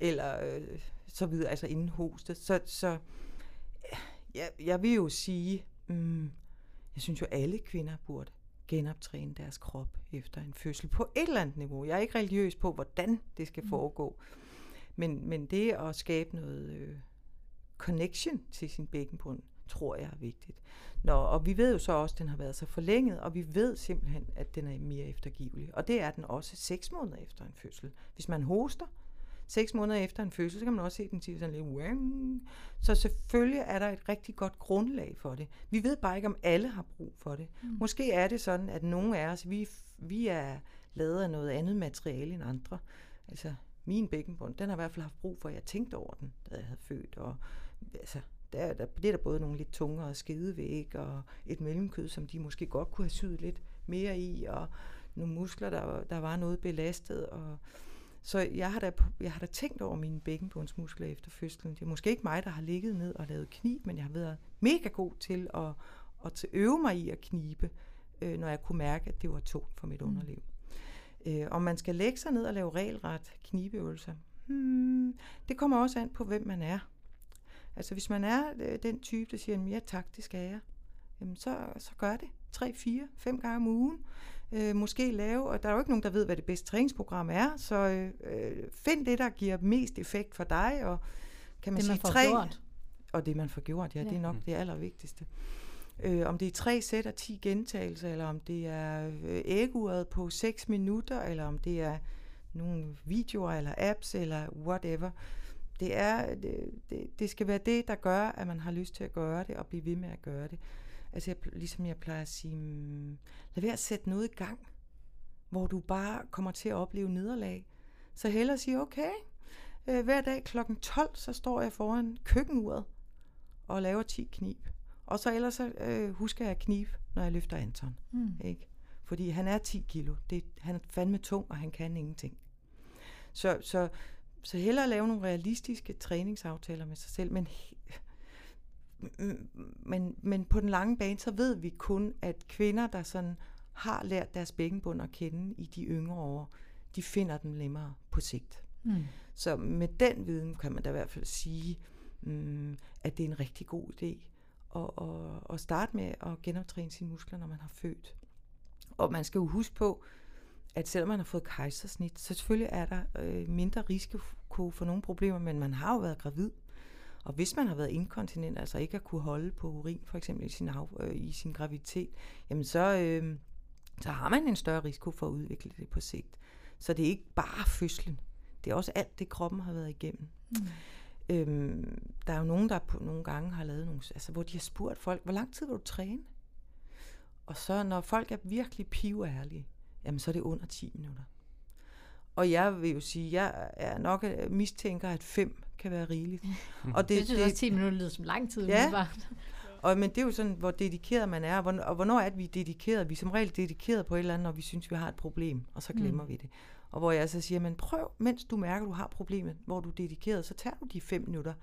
Eller øh, så videre, altså inden hostet. Så, så ja, jeg vil jo sige, mm, jeg synes jo, alle kvinder burde genoptræne deres krop efter en fødsel på et eller andet niveau. Jeg er ikke religiøs på, hvordan det skal mm. foregå. Men, men det at skabe noget øh, connection til sin bækkenbund, tror jeg er vigtigt. Nå, og vi ved jo så også, at den har været så forlænget, og vi ved simpelthen, at den er mere eftergivelig. Og det er den også seks måneder efter en fødsel. Hvis man hoster, seks måneder efter en fødsel, så kan man også se den sige sådan lidt Wang. Så selvfølgelig er der et rigtig godt grundlag for det. Vi ved bare ikke, om alle har brug for det. Mm. Måske er det sådan, at nogle af os, vi, vi er lavet af noget andet materiale end andre. Altså, min bækkenbund, den har i hvert fald haft brug for, at jeg tænkte over den, da jeg havde født. Og, altså, der, der, det er der både nogle lidt tungere skedevæg og et mellemkød, som de måske godt kunne have syet lidt mere i, og nogle muskler, der, der var noget belastet. Og, Så jeg har, da, jeg har da tænkt over mine bækkenbundsmuskler efter fødslen. Det er måske ikke mig, der har ligget ned og lavet knib, men jeg har været mega god til at, at øve mig i at knibe, øh, når jeg kunne mærke, at det var tungt for mit mm. underliv. Øh, om man skal lægge sig ned og lave regelret knibeøvelser, hmm, det kommer også an på, hvem man er. Altså hvis man er øh, den type, der siger, ja tak, det skal jeg, jamen så, så gør det. 3, 4, 5 gange om ugen. Øh, måske lave, og der er jo ikke nogen, der ved, hvad det bedste træningsprogram er, så øh, find det, der giver mest effekt for dig, og kan man det, sige man får tre, gjort. og det man får gjort, ja, ja. det er nok Mm. det allervigtigste. Øh, om det er tre sæt af 10 gentagelser, eller om det er øh, æguret på 6 minutter, eller om det er nogle videoer eller apps, eller whatever. Det, er, det, det, det skal være det, der gør, at man har lyst til at gøre det, og blive ved med at gøre det. Altså jeg, ligesom jeg plejer at sige, mm, lad være at sætte noget i gang, hvor du bare kommer til at opleve nederlag. Så hellere sige, okay, øh, hver dag kl. 12, så står jeg foran køkkenuret og laver 10 knib. Og så ellers så, øh, husker jeg at knibe, når jeg løfter Anton. Mm. Ikke? Fordi han er 10 kilo. Det, han er fandme tung, og han kan ingenting. Så, så, så hellere lave nogle realistiske træningsaftaler med sig selv, men, men, men på den lange bane, så ved vi kun, at kvinder, der sådan har lært deres bækkenbund at kende i de yngre år, de finder dem nemmere på sigt. Mm. Så med den viden kan man da i hvert fald sige, mm, at det er en rigtig god idé at, at, at starte med at genoptræne sine muskler, når man har født. Og man skal jo huske på, at selvom man har fået kejsersnit, så selvfølgelig er der øh, mindre risiko for nogle problemer, men man har jo været gravid. Og hvis man har været inkontinent, altså ikke at kunne holde på urin, for eksempel i sin, af, øh, i sin graviditet, jamen så, øh, så har man en større risiko for at udvikle det på sigt. Så det er ikke bare fødslen. Det er også alt det, kroppen har været igennem. Mm. Øhm, der er jo nogen, der på nogle gange har lavet nogle, altså hvor de har spurgt folk, hvor lang tid vil du træne? Og så når folk er virkelig piværlige, jamen så er det under 10 minutter. Og jeg vil jo sige, jeg er nok øh, mistænker, at 5 kan være rigeligt. Og Det, det synes jeg også 10 minutter lyder som lang tid. Ja. umiddelbart. og, men det er jo sådan, hvor dedikeret man er, og hvornår, og hvornår er det, vi er dedikeret? Vi er som regel dedikeret på et eller andet, når vi synes, vi har et problem, og så glemmer mm. vi det. Og hvor jeg så siger, men prøv, mens du mærker, du har problemet, hvor du er dedikeret, så tager du de 5 minutter,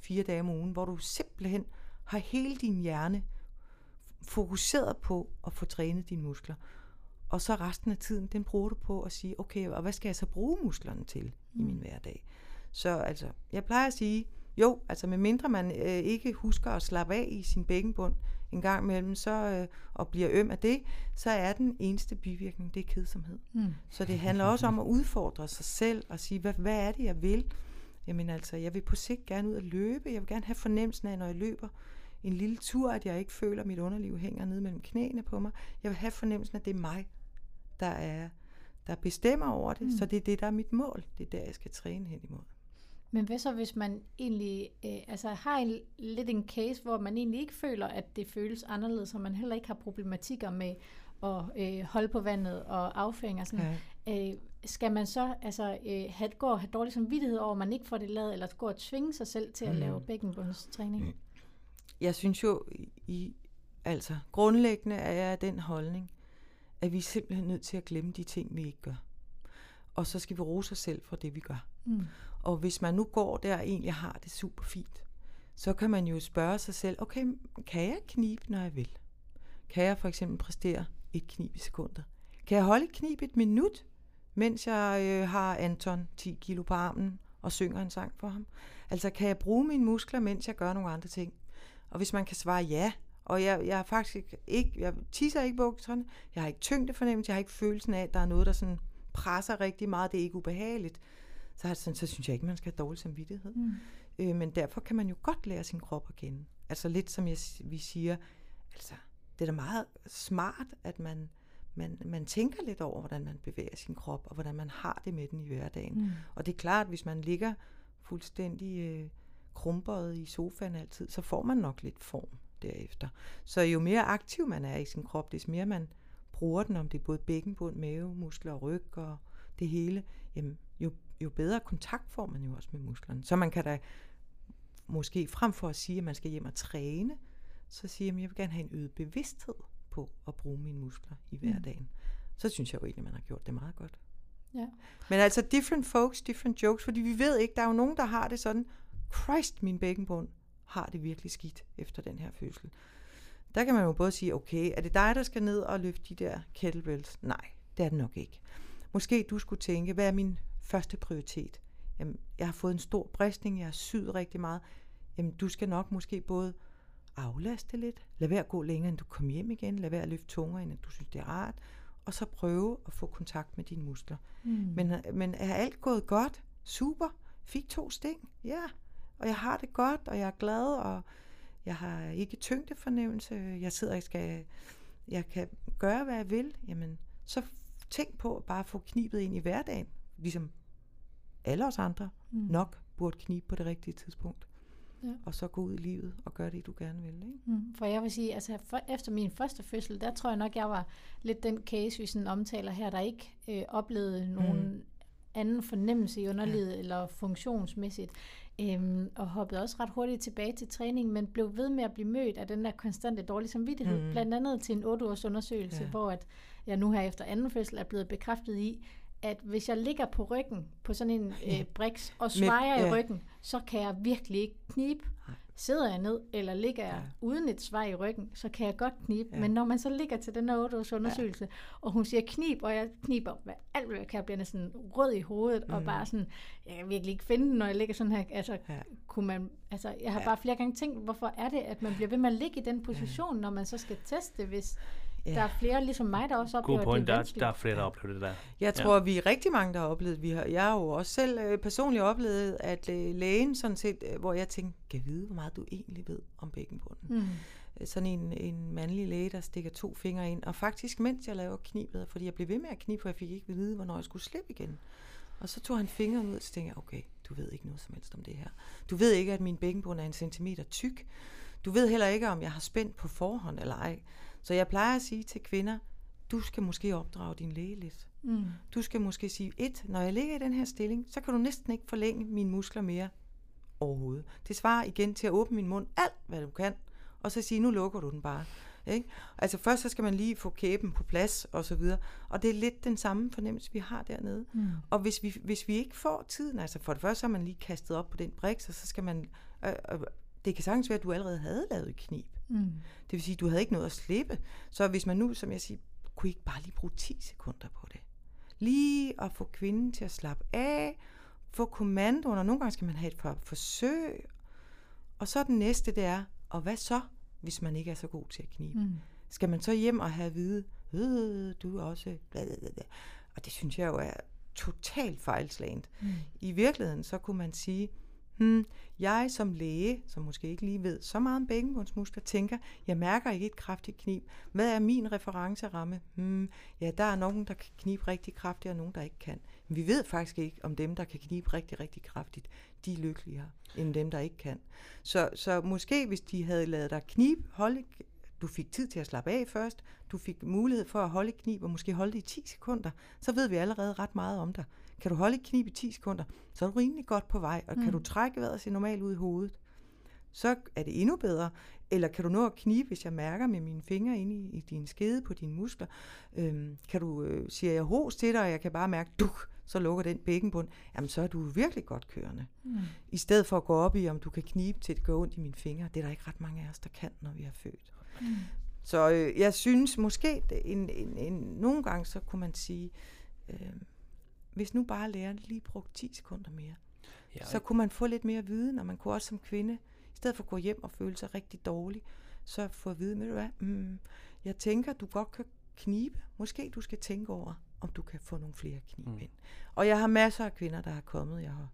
fire dage om ugen, hvor du simpelthen har hele din hjerne fokuseret på at få trænet dine muskler. Og så resten af tiden, den bruger du på at sige, okay, og hvad skal jeg så bruge musklerne til mm. i min hverdag? Så altså, jeg plejer at sige, jo, altså med mindre man øh, ikke husker at slappe af i sin bækkenbund en gang imellem, så, øh, og bliver øm af det, så er den eneste bivirkning, det er kedsomhed. Mm. Så det handler også om at udfordre sig selv og sige, hvad, hvad er det, jeg vil? Jamen altså, jeg vil på sigt gerne ud og løbe. Jeg vil gerne have fornemmelsen af, når jeg løber en lille tur, at jeg ikke føler, at mit underliv hænger ned mellem knæene på mig. Jeg vil have fornemmelsen af, at det er mig, der er der bestemmer over det. Mm. Så det er det, der er mit mål. Det er der, jeg skal træne hen imod. Men hvad så, hvis man egentlig øh, altså har en, lidt en case, hvor man egentlig ikke føler, at det føles anderledes, og man heller ikke har problematikker med at øh, holde på vandet og afføring og sådan. Ja. Øh, skal man så altså, øh, have, gå og have dårlig samvittighed over, at man ikke får det lavet, eller gå og tvinge sig selv til at Mm. lave bækkenbundstræning? Jeg synes jo, i, altså grundlæggende er jeg af den holdning, at vi er simpelthen nødt til at glemme de ting, vi ikke gør. Og så skal vi rose os selv for det, vi gør. Mm. Og hvis man nu går der og egentlig har det super fint, så kan man jo spørge sig selv, okay, kan jeg knibe, når jeg vil? Kan jeg for eksempel præstere et knib i sekundet? Kan jeg holde et knib et minut, mens jeg øh, har Anton 10 kilo på armen og synger en sang for ham? Altså, kan jeg bruge mine muskler, mens jeg gør nogle andre ting? Og hvis man kan svare ja, og jeg, jeg er faktisk ikke, jeg tisser ikke bukserne, jeg har ikke tyngdefornemmelse, jeg har ikke følelsen af, at der er noget, der sådan presser rigtig meget, det er ikke ubehageligt, så, det sådan, så synes jeg ikke, man skal have dårlig samvittighed. Mm. Øh, men derfor kan man jo godt lære sin krop at kende. Altså lidt som jeg, vi siger, altså det er da meget smart, at man, man, man tænker lidt over, hvordan man bevæger sin krop, og hvordan man har det med den i hverdagen. Mm. Og det er klart, at hvis man ligger fuldstændig øh, krumbøjet i sofaen altid, så får man nok lidt form derefter. Så jo mere aktiv man er i sin krop, des mere man bruger den, om det er både bækkenbund, mave, muskler og ryg og det hele, jamen, jo, jo bedre kontakt får man jo også med musklerne. Så man kan da måske frem for at sige, at man skal hjem og træne, så sige, at jeg vil gerne have en øget bevidsthed på at bruge mine muskler i hverdagen. Mm. Så synes jeg jo egentlig, at man har gjort det meget godt. Ja. Men altså, different folks, different jokes, fordi vi ved ikke, der er jo nogen, der har det sådan, Christ, min bækkenbund har det virkelig skidt efter den her fødsel. Der kan man jo både sige, okay, er det dig, der skal ned og løfte de der kettlebells? Nej, det er det nok ikke. Måske du skulle tænke, hvad er min første prioritet? Jamen, jeg har fået en stor bristning, jeg har syet rigtig meget. Jamen, du skal nok måske både aflaste lidt, lad være at gå længere, end du kommer hjem igen, lad være at løfte tungere, end du synes, det er rart, og så prøve at få kontakt med dine muskler. Mm. Men, men er alt gået godt? Super. Fik to sting? Ja. Og jeg har det godt, og jeg er glad, og jeg har ikke tyngdefornemmelse. Jeg sidder og skal, jeg kan gøre, hvad jeg vil. Jamen, så tænk på at bare få knibet ind i hverdagen, ligesom alle os andre mm. nok burde knibe på det rigtige tidspunkt. Ja. Og så gå ud i livet og gøre det, du gerne vil. Ikke? Mm. For jeg vil sige, altså for, efter min første fødsel, der tror jeg nok, jeg var lidt den case, vi sådan omtaler her, der ikke øh, oplevede nogen mm. anden fornemmelse i underlivet ja. eller funktionsmæssigt. Øhm, og hoppede også ret hurtigt tilbage til træning, men blev ved med at blive mødt af den der konstante dårlige samvittighed. Mm. Blandt andet til en 8-års undersøgelse, ja. hvor at jeg nu her efter anden fødsel er blevet bekræftet i, at hvis jeg ligger på ryggen på sådan en øh, briks og svejer ja. i ryggen, så kan jeg virkelig ikke knibe. Sidder jeg ned, eller ligger jeg ja. uden et svej i ryggen, så kan jeg godt knibe. Ja. Men når man så ligger til den her 8 års undersøgelse, ja. og hun siger knib, og jeg kniber hvad, alt, hvad jeg kan, bliver næsten rød i hovedet, mm. og bare sådan, jeg kan virkelig ikke finde den, når jeg ligger sådan her. Altså, ja. kunne man, altså, jeg har ja. bare flere gange tænkt, hvorfor er det, at man bliver ved med at ligge i den position, ja. når man så skal teste, hvis Ja. Der er flere ligesom mig, der også oplever, God point. det er der, der er flere, der oplever det der. Jeg tror, ja. vi er rigtig mange, der har oplevet vi har, Jeg har jo også selv øh, personligt oplevet, at øh, lægen sådan set, øh, hvor jeg tænkte, kan vide, hvor meget du egentlig ved om bækkenbunden. Mm. Øh, sådan en, en mandlig læge, der stikker to fingre ind. Og faktisk, mens jeg laver knibet, fordi jeg blev ved med at knibe, for jeg fik ikke at vide, hvornår jeg skulle slippe igen. Og så tog han fingeren ud, og så tænkte jeg, okay, du ved ikke noget som helst om det her. Du ved ikke, at min bækkenbund er en centimeter tyk. Du ved heller ikke, om jeg har spændt på forhånd eller ej. Så jeg plejer at sige til kvinder, du skal måske opdrage din læge lidt. Mm. Du skal måske sige, et, når jeg ligger i den her stilling, så kan du næsten ikke forlænge mine muskler mere overhovedet. Det svarer igen til at åbne min mund alt, hvad du kan, og så sige, nu lukker du den bare. Ikke? Altså først så skal man lige få kæben på plads og så videre. Og det er lidt den samme fornemmelse, vi har dernede. Mm. Og hvis vi, hvis vi ikke får tiden, altså for det første så er man lige kastet op på den briks, og så skal man... Øh, øh, det kan sagtens være, at du allerede havde lavet et knib. Mm. Det vil sige, at du havde ikke noget at slippe. Så hvis man nu, som jeg siger, kunne I ikke bare lige bruge 10 sekunder på det? Lige at få kvinden til at slappe af, få kommandoen, og nogle gange skal man have et for forsøg. Og så den næste, det er, og hvad så, hvis man ikke er så god til at knibe? Mm. Skal man så hjem og have at vide, øh, du er også... Blablabla. Og det synes jeg jo er totalt fejlslagent. Mm. I virkeligheden, så kunne man sige, Hmm, jeg som læge, som måske ikke lige ved så meget om bækkenbundsmuskler, tænker, jeg mærker ikke et kraftigt knib. Hvad er min referenceramme? Hmm, ja, der er nogen, der kan knibe rigtig kraftigt, og nogen, der ikke kan. Men vi ved faktisk ikke, om dem, der kan knibe rigtig, rigtig kraftigt, de er lykkeligere, end dem, der ikke kan. Så, så måske, hvis de havde lavet dig knib, holde, du fik tid til at slappe af først, du fik mulighed for at holde knib, og måske holde det i 10 sekunder, så ved vi allerede ret meget om dig. Kan du holde et knib i 10 sekunder, så er du rimelig godt på vej, og mm. kan du trække vejret se normalt ud i hovedet, så er det endnu bedre. Eller kan du nå at knibe, hvis jeg mærker med mine fingre inde i, i din skede på dine muskler? Øhm, kan du, øh, siger jeg hos til dig, og jeg kan bare mærke, du, så lukker den bækkenbund, jamen så er du virkelig godt kørende. Mm. I stedet for at gå op i, om du kan knibe til det går ondt i mine fingre. Det er der ikke ret mange af os, der kan, når vi er født. Mm. Så øh, jeg synes måske, en, en, en, nogle gange så kunne man sige, øh, hvis nu bare læreren lige brugte 10 sekunder mere, ja, så kunne man få lidt mere viden, og man kunne også som kvinde, i stedet for at gå hjem og føle sig rigtig dårlig, så få at vide, med du hvad, mm, jeg tænker, du godt kan knibe. Måske du skal tænke over, om du kan få nogle flere knib mm. ind. Og jeg har masser af kvinder, der har kommet. Jeg har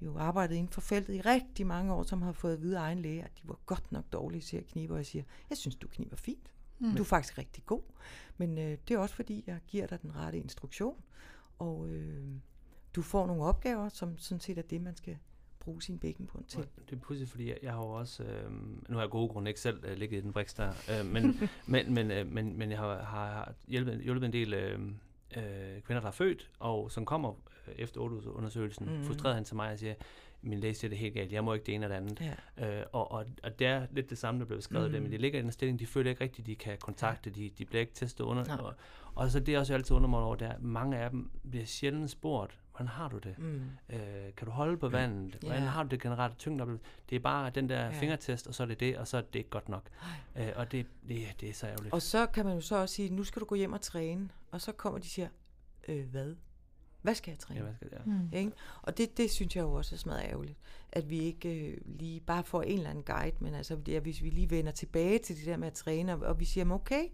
jo arbejdet inden for feltet i rigtig mange år, som har fået at vide af egen læge, at de var godt nok dårlige til at knibe, og jeg siger, jeg synes, du kniber fint. Mm. Du er faktisk rigtig god. Men øh, det er også fordi, jeg giver dig den rette instruktion, og øh, du får nogle opgaver, som sådan set er det, man skal bruge sin bækkenbund til. Det er pludselig, fordi jeg, jeg har jo også, øh, nu har jeg gode grunde ikke selv øh, ligget i den briks der, øh, men, men, men, øh, men, men jeg har, har hjulpet, hjulpet en del øh, øh, kvinder, der er født, og som kommer øh, efter undersøgelsen, mm. frustreret hen til mig og siger, min læge siger det helt galt, jeg må ikke det ene eller andet. Ja. Øh, og, og, og det er lidt det samme, der blev skrevet mm. der, men de ligger i den stilling, de føler ikke rigtigt, de kan kontakte, ja. de, de bliver ikke testet under. Og, og så det er også altid under mig over, der mange af dem bliver sjældent spurgt, hvordan har du det? Mm. Øh, kan du holde på vandet? Hvordan yeah. har du det generelt tyngde? Det er bare den der yeah. fingertest, og så er det det, og så er det ikke godt nok. Øh, og det, det, det er så ærgerligt. Og så kan man jo så også sige, nu skal du gå hjem og træne. Og så kommer de og siger, øh, hvad? Hvad skal jeg træne? Ja, hvad skal jeg? Mm. Ikke? Og det, det synes jeg jo også er smadret ærgerligt, at vi ikke øh, lige bare får en eller anden guide, men altså, det er, hvis vi lige vender tilbage til det der med at træne, og, og vi siger, okay,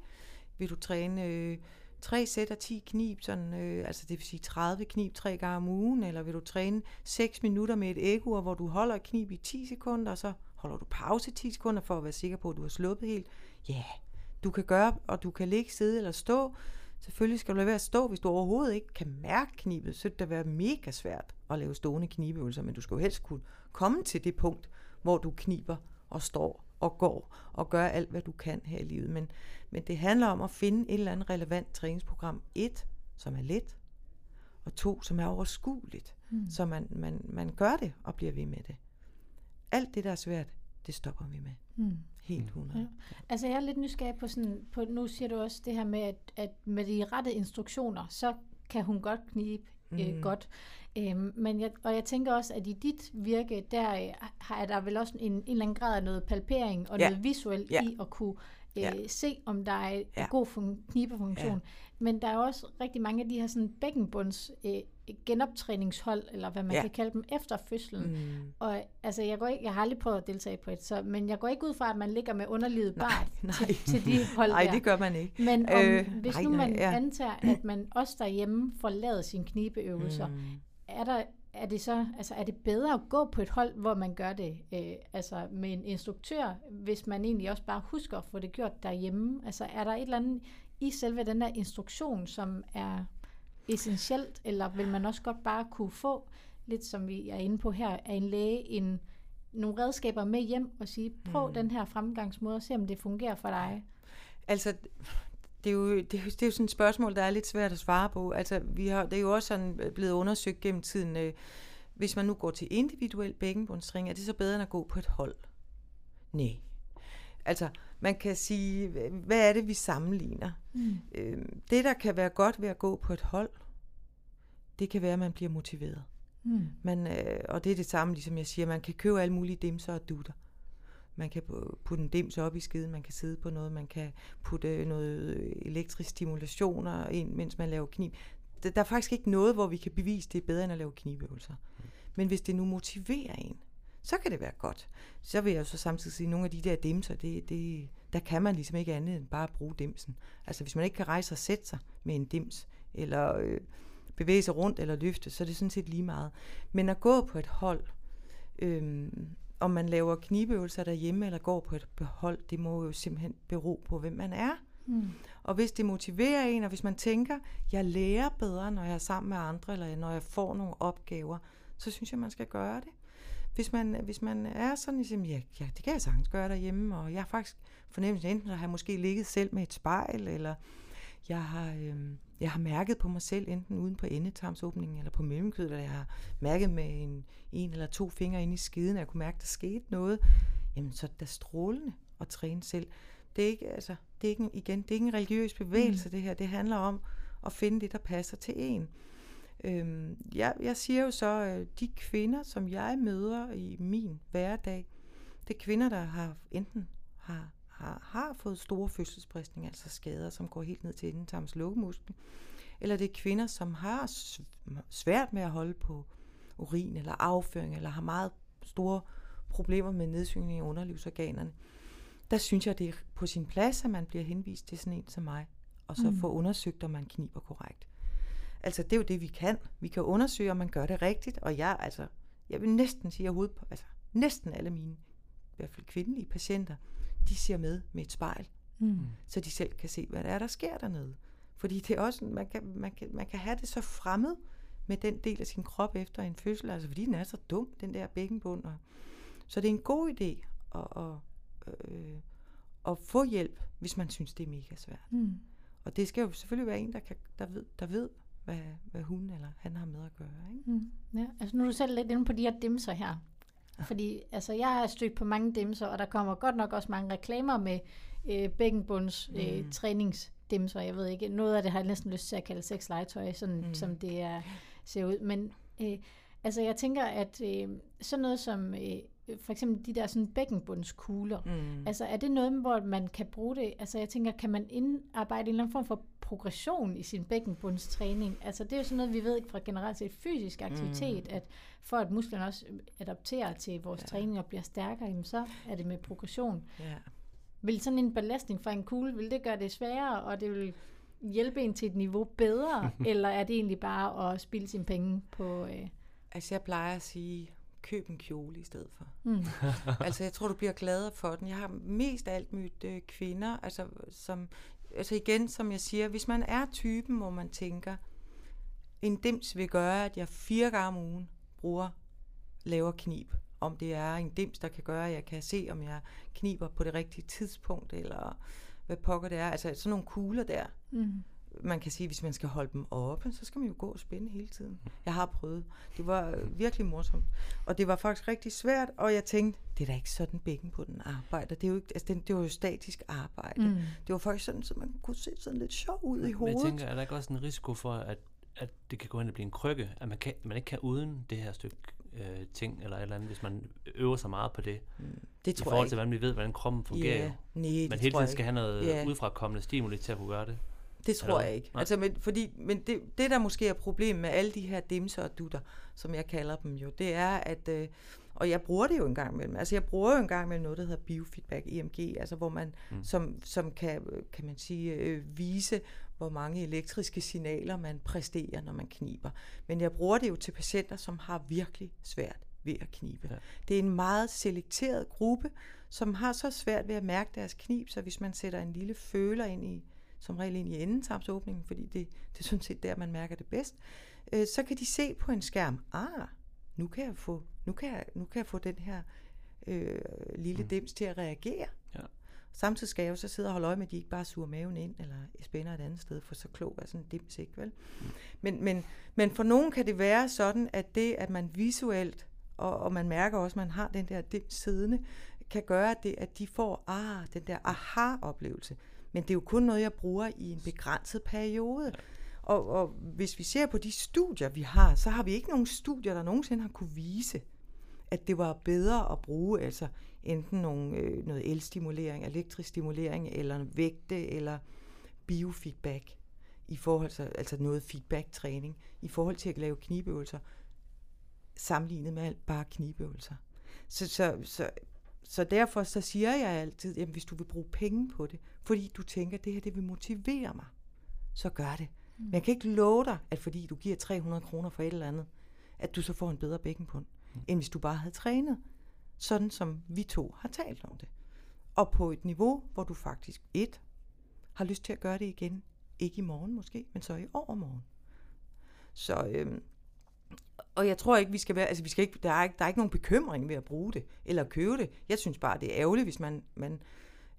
vil du træne øh, tre sæt af 10 knib, sådan, øh, altså det vil sige 30 knib tre gange om ugen, eller vil du træne 6 minutter med et ego, hvor du holder et knib i 10 sekunder, og så holder du pause i 10 sekunder for at være sikker på, at du har sluppet helt. Ja, yeah. du kan gøre, og du kan ligge, sidde eller stå, Selvfølgelig skal du lade være at stå, hvis du overhovedet ikke kan mærke knibet, så det være mega svært at lave stående knibeøvelser, men du skal jo helst kunne komme til det punkt, hvor du kniber og står og går og gør alt, hvad du kan her i livet. Men, men det handler om at finde et eller andet relevant træningsprogram. Et, som er let, og to, som er overskueligt, mm. så man, man, man gør det og bliver ved med det. Alt det, der er svært, det stopper vi med. Mm. Helt 100. Ja. Altså jeg er lidt nysgerrig på sådan, på, nu siger du også det her med, at, at med de rette instruktioner, så kan hun godt knibe mm. øh, godt. Øhm, men jeg, og jeg tænker også, at i dit virke, der øh, er der vel også en, en eller anden grad af noget palpering og ja. noget visuelt ja. i at kunne øh, ja. se, om der er ja. god fun- knibefunktion. Ja. Men der er også rigtig mange af de her sådan bækkenbunds øh, genoptræningshold, eller hvad man ja. kan kalde dem, efter fødslen. Mm. Og altså, jeg, går ikke, jeg har aldrig prøvet at deltage på et, så, men jeg går ikke ud fra, at man ligger med underlivet bare til, til de hold Nej, det gør man ikke. Men om, øh, hvis nej, nu man nej, ja. antager, at man også derhjemme får lavet sine knibeøvelser, mm. er der er det så altså er det bedre at gå på et hold, hvor man gør det øh, altså med en instruktør, hvis man egentlig også bare husker at få det gjort derhjemme? Altså er der et eller andet i selve den der instruktion, som er essentielt, eller vil man også godt bare kunne få, lidt som vi er inde på her, af en læge, en, nogle redskaber med hjem og sige, prøv mm. den her fremgangsmåde og se, om det fungerer for dig? Altså, det er, jo, det, det er jo sådan et spørgsmål, der er lidt svært at svare på. Altså, vi har, det er jo også sådan blevet undersøgt gennem tiden. Øh, hvis man nu går til individuel bækkenbundstræning, er det så bedre end at gå på et hold? Nej. Altså, man kan sige, hvad er det, vi sammenligner? Mm. Øh, det, der kan være godt ved at gå på et hold, det kan være, at man bliver motiveret. Mm. Man, øh, og det er det samme, ligesom jeg siger, man kan købe alle mulige dimser og dutter. Man kan putte en dims op i skiden, man kan sidde på noget, man kan putte noget elektrisk stimulationer ind, mens man laver knib. Der er faktisk ikke noget, hvor vi kan bevise, det er bedre end at lave knibøvelser. Men hvis det nu motiverer en, så kan det være godt. Så vil jeg så samtidig sige, at nogle af de der dimser, det, det, der kan man ligesom ikke andet end bare at bruge dimsen. Altså hvis man ikke kan rejse og sætte sig med en dims, eller øh, bevæge sig rundt eller løfte, så er det sådan set lige meget. Men at gå på et hold, øh, om man laver knibeøvelser derhjemme eller går på et hold, det må jo simpelthen bero på, hvem man er. Mm. Og hvis det motiverer en, og hvis man tænker, jeg lærer bedre, når jeg er sammen med andre, eller når jeg får nogle opgaver, så synes jeg, man skal gøre det. Hvis man, hvis man er sådan, ligesom, ja, ja, det kan jeg sagtens gøre derhjemme, og jeg har faktisk fornemmelse, enten at have måske ligget selv med et spejl, eller jeg har, øh, jeg har mærket på mig selv, enten uden på endetarmsåbningen eller på mellemkødet, eller jeg har mærket med en, en eller to fingre ind i skiden, og jeg kunne mærke, at der skete noget, jamen så er det strålende at træne selv. Det er ikke, altså, det er ikke, igen, det er ikke en religiøs bevægelse, mm. det her. Det handler om at finde det, der passer til en. Øhm, jeg, jeg siger jo så, at de kvinder, som jeg møder i min hverdag, det er kvinder, der har enten har, har, har fået store fødselsbristninger, altså skader, som går helt ned til endetarms lukkemuskel, eller det er kvinder, som har svært med at holde på urin eller afføring, eller har meget store problemer med nedsygning i underlivsorganerne. Der synes jeg, det er på sin plads, at man bliver henvist til sådan en som mig, og så mm. få undersøgt, om man kniber korrekt. Altså, det er jo det, vi kan. Vi kan undersøge, om man gør det rigtigt, og jeg, altså, jeg vil næsten sige, at altså, næsten alle mine, i hvert fald kvindelige patienter, de ser med med et spejl, mm. så de selv kan se, hvad der er, der sker dernede. Fordi det er også, man kan, man, kan, man kan have det så fremmed med den del af sin krop efter en fødsel, altså fordi den er så dum, den der bækkenbund. Og, så det er en god idé at, at, øh, at få hjælp, hvis man synes, det er mega svært. Mm. Og det skal jo selvfølgelig være en, der, kan, der, ved, der ved, hvad, hvad hun eller han har med at gøre. Ikke? Mm. Ja, altså nu er du selv lidt inde på de her dimser her. Fordi altså, jeg har stødt på mange dimser, og der kommer godt nok også mange reklamer med øh, bækkenbunds øh, mm. træningsdimser. Jeg ved ikke, noget af det har jeg næsten lyst til at kalde sexlegetøj, sådan mm. som det er, ser ud. Men øh, altså, jeg tænker, at øh, sådan noget som øh, for eksempel de der sådan bækkenbundskugler, mm. altså er det noget, hvor man kan bruge det? Altså jeg tænker, kan man indarbejde en eller anden form for progression i sin bækkenbundstræning? Altså det er jo sådan noget, vi ved fra generelt set fysisk aktivitet, mm. at for at musklerne også adapterer til vores ja. træning og bliver stærkere, jamen så er det med progression. Ja. Vil sådan en belastning fra en kugle, vil det gøre det sværere, og det vil hjælpe en til et niveau bedre, eller er det egentlig bare at spille sine penge på... Øh... Altså jeg plejer at sige, køb en kjole i stedet for. Mm. altså jeg tror, du bliver gladere for den. Jeg har mest alt mødt øh, kvinder, altså, som, altså igen, som jeg siger, hvis man er typen, hvor man tænker, en dims vil gøre, at jeg fire gange om ugen bruger, laver knib. Om det er en dims, der kan gøre, at jeg kan se, om jeg kniber på det rigtige tidspunkt, eller hvad pokker det er. Altså sådan nogle kugler der. Mm man kan sige, hvis man skal holde dem oppe, så skal man jo gå og spænde hele tiden. Jeg har prøvet. Det var virkelig morsomt. Og det var faktisk rigtig svært, og jeg tænkte, det er da ikke sådan bækken på den arbejder. Det, er jo ikke, altså, det, det var jo statisk arbejde. Mm. Det var faktisk sådan, så man kunne se sådan lidt sjov ud i hovedet. Men jeg tænker, er der ikke også en risiko for, at, at det kan gå hen og blive en krykke? At man, kan, man ikke kan uden det her stykke øh, ting, eller et eller andet, hvis man øver sig meget på det. Mm, det tror I forhold til, hvordan vi ved, hvordan kroppen fungerer. Yeah, nej, man hele tiden skal have noget yeah. udefrakommende stimuli til at kunne gøre det. Det tror jeg ikke. Altså, men, fordi, men det, det, der måske er problemet med alle de her dimser og dutter, som jeg kalder dem jo, det er, at... Øh, og jeg bruger det jo en gang imellem. Altså jeg bruger jo en gang imellem noget, der hedder biofeedback, EMG, altså hvor man, mm. som, som kan, kan man sige, øh, vise, hvor mange elektriske signaler man præsterer, når man kniber. Men jeg bruger det jo til patienter, som har virkelig svært ved at knibe. Ja. Det er en meget selekteret gruppe, som har så svært ved at mærke deres knib, så hvis man sætter en lille føler ind i som regel ind i endetarmsåbningen, fordi det, det er sådan set der, man mærker det bedst, øh, så kan de se på en skærm, ah, nu kan jeg få, nu kan jeg, nu kan jeg få den her øh, lille mm. dims til at reagere. Ja. Samtidig skal jeg jo så sidde og holde øje med, at de ikke bare suger maven ind, eller spænder et andet sted, for så klog er sådan en dims ikke, vel? Mm. Men, men, men for nogen kan det være sådan, at det, at man visuelt, og, og man mærker også, at man har den der dims siddende, kan gøre det, at de får ah, den der aha-oplevelse. Men det er jo kun noget, jeg bruger i en begrænset periode. Og, og hvis vi ser på de studier, vi har, så har vi ikke nogen studier, der nogensinde har kunne vise, at det var bedre at bruge altså enten nogle, øh, noget elstimulering, elektrisk stimulering, eller vægte, eller biofeedback, i forhold til, altså noget feedback-træning, i forhold til at lave knibeøvelser, sammenlignet med alt bare knibeøvelser. Så, så, så så derfor så siger jeg altid, at hvis du vil bruge penge på det, fordi du tænker, at det her det vil motivere mig, så gør det. Mm. Men jeg kan ikke love dig, at fordi du giver 300 kroner for et eller andet, at du så får en bedre bækkenbund, mm. end hvis du bare havde trænet, sådan som vi to har talt om det. Og på et niveau, hvor du faktisk et, har lyst til at gøre det igen. Ikke i morgen måske, men så i overmorgen. Så øhm, og jeg tror ikke, vi skal være, altså vi skal ikke, der, er ikke, der er ikke nogen bekymring ved at bruge det, eller købe det. Jeg synes bare, det er ærgerligt, hvis man, man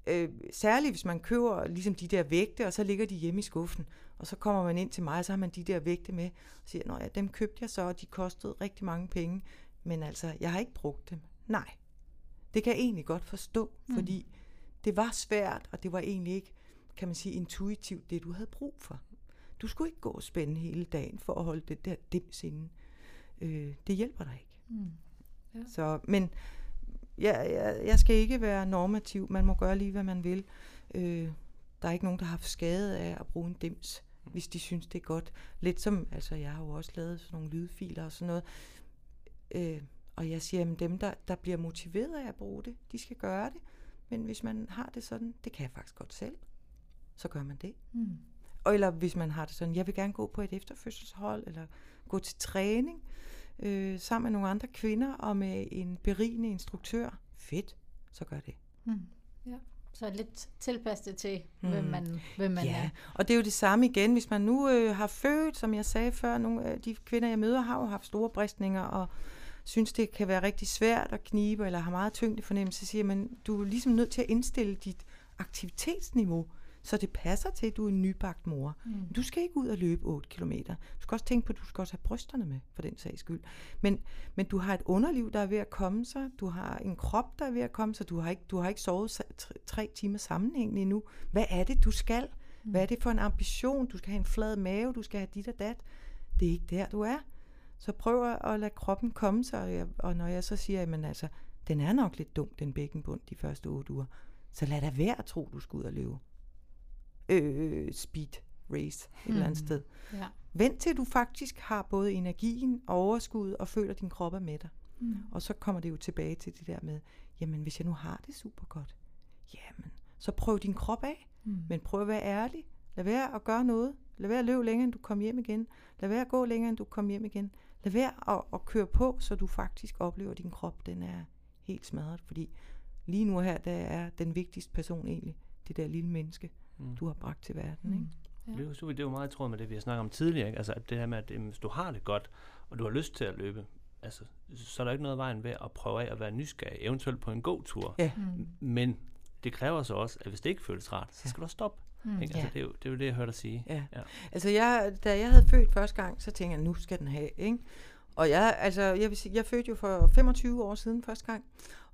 øh, særligt hvis man køber ligesom de der vægte, og så ligger de hjemme i skuffen, og så kommer man ind til mig, og så har man de der vægte med, og siger, at ja, dem købte jeg så, og de kostede rigtig mange penge, men altså, jeg har ikke brugt dem. Nej, det kan jeg egentlig godt forstå, mm. fordi det var svært, og det var egentlig ikke, kan man sige, intuitivt, det du havde brug for. Du skulle ikke gå og spænde hele dagen for at holde det der dims inde øh, det hjælper dig ikke. Mm. Ja. Så, men jeg, jeg, jeg skal ikke være normativ. Man må gøre lige, hvad man vil. Øh, der er ikke nogen, der har haft skade af at bruge en dims, hvis de synes, det er godt. Lidt som, altså jeg har jo også lavet sådan nogle lydfiler og sådan noget. Øh, og jeg siger, at dem, der, der bliver motiveret af at bruge det, de skal gøre det. Men hvis man har det sådan, det kan jeg faktisk godt selv, så gør man det. Mm. Og eller hvis man har det sådan, jeg vil gerne gå på et efterfødselshold, eller gå til træning øh, sammen med nogle andre kvinder og med en berigende instruktør. Fedt, så gør det. Mm. Ja. Så lidt tilpasset til, mm. hvem man, hvem man ja. er. og det er jo det samme igen, hvis man nu øh, har født, som jeg sagde før, nogle af de kvinder, jeg møder, har jo haft store bristninger, og synes, det kan være rigtig svært at knibe, eller har meget tyngde fornemmelse, så siger man, du er ligesom nødt til at indstille dit aktivitetsniveau, så det passer til, at du er en nybagt mor. Mm. Du skal ikke ud og løbe 8 km. Du skal også tænke på, at du skal også have brysterne med, for den sags skyld. Men, men du har et underliv, der er ved at komme sig. Du har en krop, der er ved at komme sig. Du har ikke, du har ikke sovet tre timer sammenhængende endnu. Hvad er det, du skal? Mm. Hvad er det for en ambition? Du skal have en flad mave, du skal have dit og dat. Det er ikke der, du er. Så prøv at lade kroppen komme sig, og når jeg så siger, at altså, den er nok lidt dum, den bækkenbund, de første otte uger, så lad da være at tro, du skal ud og løbe. Øh, speed race et mm. eller andet mm. sted. Ja. Vent til du faktisk har både energien, overskud og føler, at din krop er med dig. Mm. Og så kommer det jo tilbage til det der med, jamen hvis jeg nu har det super godt, jamen så prøv din krop af. Mm. Men prøv at være ærlig. Lad være at gøre noget. Lad være at løbe længere, end du kommer hjem igen. Lad være at gå længere, end du kommer hjem igen. Lad være at, at køre på, så du faktisk oplever, at din krop den er helt smadret. Fordi lige nu her, der er den vigtigste person egentlig det der lille menneske, mm. du har bragt til verden. Mm. Ikke? Ja. Det, er jo, det er jo meget i tråd med det, vi har snakket om tidligere. Ikke? Altså at det her med, at hvis du har det godt, og du har lyst til at løbe, altså, så er der ikke noget vejen ved at prøve af at være nysgerrig, eventuelt på en god tur. Ja. Mm. Men det kræver så også, at hvis det ikke føles rart, så skal ja. du stoppe. Mm. Ikke? Altså, ja. det, er jo, det er jo det, jeg hørte dig sige. Ja. ja. Altså, jeg, da jeg havde født første gang, så tænkte jeg, nu skal den have. Ikke? Og jeg, altså, jeg, vil sige, jeg fødte jo for 25 år siden første gang.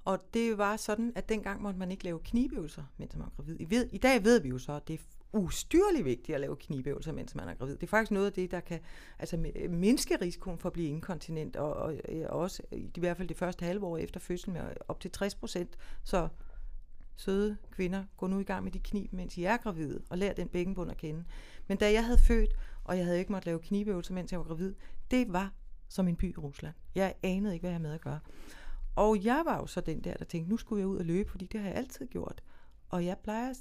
Og det var sådan, at dengang måtte man ikke lave knibeøvelser, mens man var gravid. I, ved, I dag ved vi jo så, at det er ustyrligt vigtigt at lave knibeøvelser, mens man er gravid. Det er faktisk noget af det, der kan altså, mindske risikoen for at blive inkontinent, og, og, og også i hvert fald det første halve år efter fødslen med op til 60 procent. Så søde kvinder, gå nu i gang med de knib, mens I er gravide, og lær den bækkenbund at kende. Men da jeg havde født, og jeg havde ikke måttet lave knibeøvelser, mens jeg var gravid, det var som en by i Rusland. Jeg anede ikke, hvad jeg havde med at gøre. Og jeg var jo så den der, der tænkte, nu skulle jeg ud og løbe, fordi det har jeg altid gjort. Og jeg plejer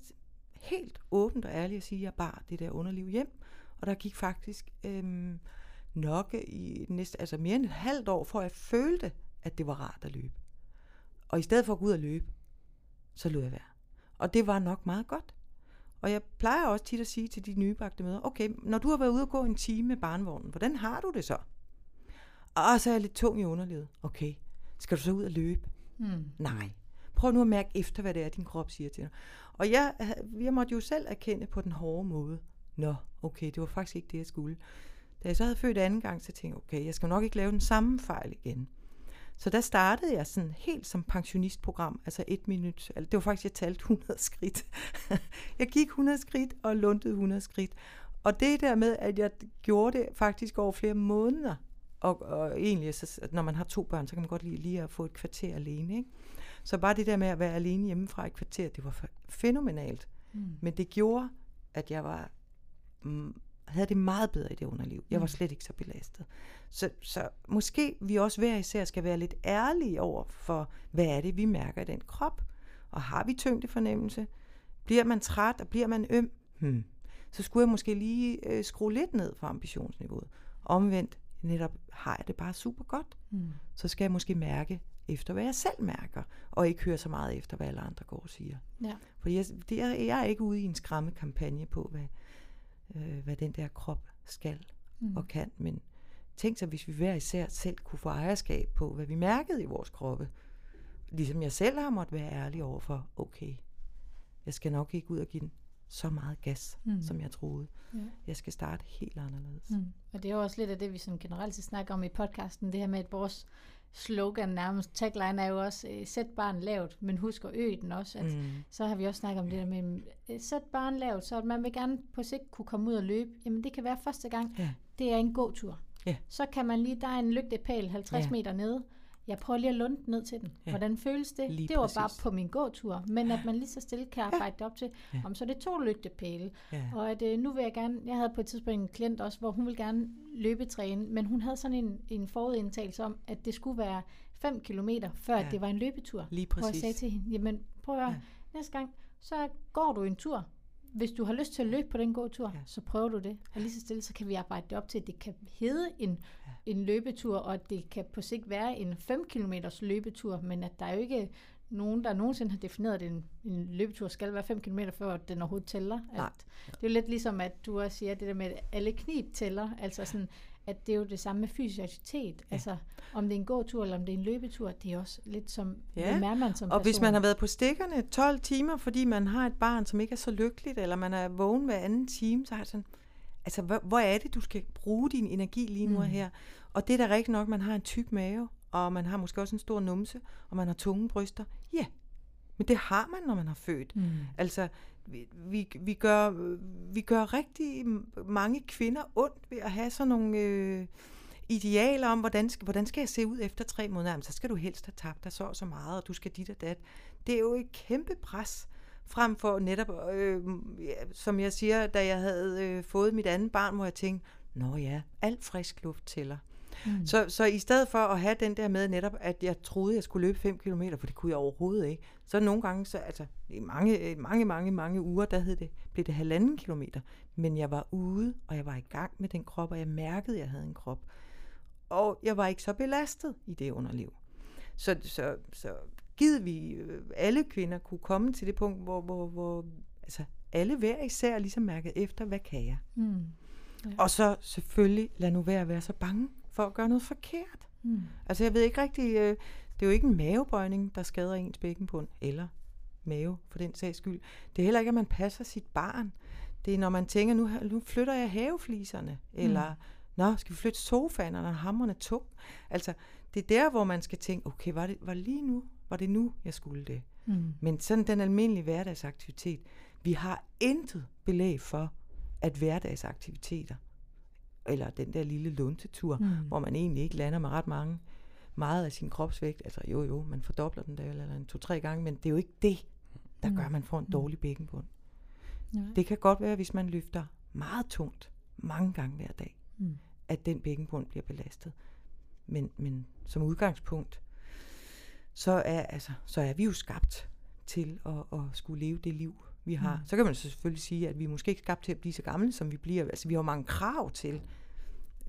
helt åbent og ærligt at sige, at jeg bar det der underliv hjem. Og der gik faktisk øhm, nok i næste, altså mere end et halvt år, for jeg følte, at det var rart at løbe. Og i stedet for at gå ud og løbe, så løb jeg være. Og det var nok meget godt. Og jeg plejer også tit at sige til de nybagte møder, okay, når du har været ude og gå en time med barnvognen, hvordan har du det så? Og så er jeg lidt tung i underlivet. Okay, skal du så ud og løbe? Hmm. Nej. Prøv nu at mærke efter, hvad det er, din krop siger til dig. Og jeg, jeg måtte jo selv erkende på den hårde måde. Nå, okay, det var faktisk ikke det, jeg skulle. Da jeg så havde født anden gang, så tænkte jeg, okay, jeg skal nok ikke lave den samme fejl igen. Så der startede jeg sådan helt som pensionistprogram, altså et minut. Altså det var faktisk, jeg talte 100 skridt. jeg gik 100 skridt og lundede 100 skridt. Og det der med, at jeg gjorde det faktisk over flere måneder, og, og egentlig, så, når man har to børn, så kan man godt lide lige at få et kvarter alene. Ikke? Så bare det der med at være alene hjemmefra et kvarter, det var fænomenalt. Mm. Men det gjorde, at jeg var mm, havde det meget bedre i det underliv. Jeg var mm. slet ikke så belastet. Så, så måske vi også hver især skal være lidt ærlige over for, hvad er det, vi mærker i den krop? Og har vi tyngdefornemmelse? Bliver man træt, og bliver man øm? Hmm. Så skulle jeg måske lige øh, skrue lidt ned for ambitionsniveauet. Omvendt, netop har jeg det bare super godt. Mm. Så skal jeg måske mærke efter, hvad jeg selv mærker, og ikke høre så meget efter, hvad alle andre går og siger. Ja. Fordi jeg, det er, jeg er ikke ude i en skræmmekampagne på, hvad, øh, hvad den der krop skal mm. og kan, men tænk så, hvis vi hver især selv kunne få ejerskab på, hvad vi mærkede i vores kroppe. Ligesom jeg selv har måttet være ærlig over for, okay, jeg skal nok ikke ud og give den så meget gas, mm. som jeg troede. Ja. Jeg skal starte helt anderledes. Mm. Og det er jo også lidt af det, vi sådan generelt snakker om i podcasten, det her med, at vores slogan nærmest, tagline er jo også, øh, sæt barn lavt, men husk at øge den også. At, mm. Så har vi også snakket om det der med, øh, sæt barn lavt, så at man vil gerne på sigt kunne komme ud og løbe. Jamen det kan være første gang, ja. det er en god tur. Ja. Så kan man lige, der er en lygtepæl 50 ja. meter nede, jeg prøver lige at lunde ned til den. Ja. Hvordan føles det? Lige det var præcis. bare på min gåtur. Men at man lige så stille kan arbejde ja. op til, ja. om så det er to lygtepæle. Ja. Og at øh, nu vil jeg gerne, jeg havde på et tidspunkt en klient også, hvor hun ville gerne løbetræne, men hun havde sådan en, en forudindtagelse om, at det skulle være 5 km, før ja. det var en løbetur. Lige præcis. Hvor jeg sagde til hende, jamen prøv at høre, ja. næste gang, så går du en tur, hvis du har lyst til at løbe på den gåtur, ja. så prøver du det. Og lige så stille, så kan vi arbejde det op til, at det kan hedde en, ja. en løbetur, og at det kan på sigt være en 5 km løbetur, men at der er jo ikke nogen, der nogensinde har defineret, at en, en løbetur skal være 5 km, før den overhovedet tæller. At, Det er jo lidt ligesom, at du også siger, det der med, at alle knib tæller. Altså sådan, at det er jo det samme med fysisk aktivitet. Ja. Altså, om det er en gåtur, eller om det er en løbetur, det er også lidt som, ja. hvem er man som Og person. hvis man har været på stikkerne 12 timer, fordi man har et barn, som ikke er så lykkeligt, eller man er vågen hver anden time, så det sådan, altså, hvor, hvor er det, du skal bruge din energi lige nu mm. her? Og det er da rigtigt nok, man har en tyk mave, og man har måske også en stor numse, og man har tunge bryster. Ja, men det har man, når man har født. Mm. Altså, vi, vi, vi, gør, vi gør rigtig mange kvinder ondt ved at have sådan nogle øh, idealer om, hvordan skal, hvordan skal jeg se ud efter tre måneder. Jamen, så skal du helst have tabt dig så og så meget, og du skal dit og dat. Det er jo et kæmpe pres frem for netop, øh, som jeg siger, da jeg havde øh, fået mit andet barn, hvor jeg tænkte, nå ja, alt frisk luft tæller. Mm. Så, så i stedet for at have den der med netop, at jeg troede, jeg skulle løbe 5 km, for det kunne jeg overhovedet ikke, så nogle gange, så, altså i mange, mange, mange, mange uger, der hed det, blev det halvanden kilometer. Men jeg var ude, og jeg var i gang med den krop, og jeg mærkede, at jeg havde en krop. Og jeg var ikke så belastet i det underliv. Så, så, så givet vi øh, alle kvinder kunne komme til det punkt, hvor, hvor, hvor altså, alle hver især ligesom mærkede efter, hvad kan jeg? Mm. Ja. Og så selvfølgelig, lad nu være at være så bange for at gøre noget forkert. Mm. Altså jeg ved ikke rigtig, øh, det er jo ikke en mavebøjning, der skader ens bækkenbund, eller mave for den sags skyld. Det er heller ikke, at man passer sit barn. Det er, når man tænker, nu, nu flytter jeg havefliserne, eller mm. nå, skal vi flytte sofaen, og hammerne tung. Altså, det er der, hvor man skal tænke, okay, var det, var det lige nu, var det nu, jeg skulle det? Mm. Men sådan den almindelige hverdagsaktivitet, vi har intet belæg for, at hverdagsaktiviteter eller den der lille luntetur, mm. hvor man egentlig ikke lander med ret mange, meget af sin kropsvægt. Altså jo jo, man fordobler den der, eller en to-tre gange, men det er jo ikke det, der mm. gør, at man får en mm. dårlig bækkenbund. Ja. Det kan godt være, hvis man løfter meget tungt, mange gange hver dag, mm. at den bækkenbund bliver belastet. Men, men som udgangspunkt, så er, altså, så er vi jo skabt til at, at skulle leve det liv, vi har. Mm. Så kan man selvfølgelig sige, at vi er måske ikke skabt til at blive så gamle, som vi bliver. Altså, vi har mange krav til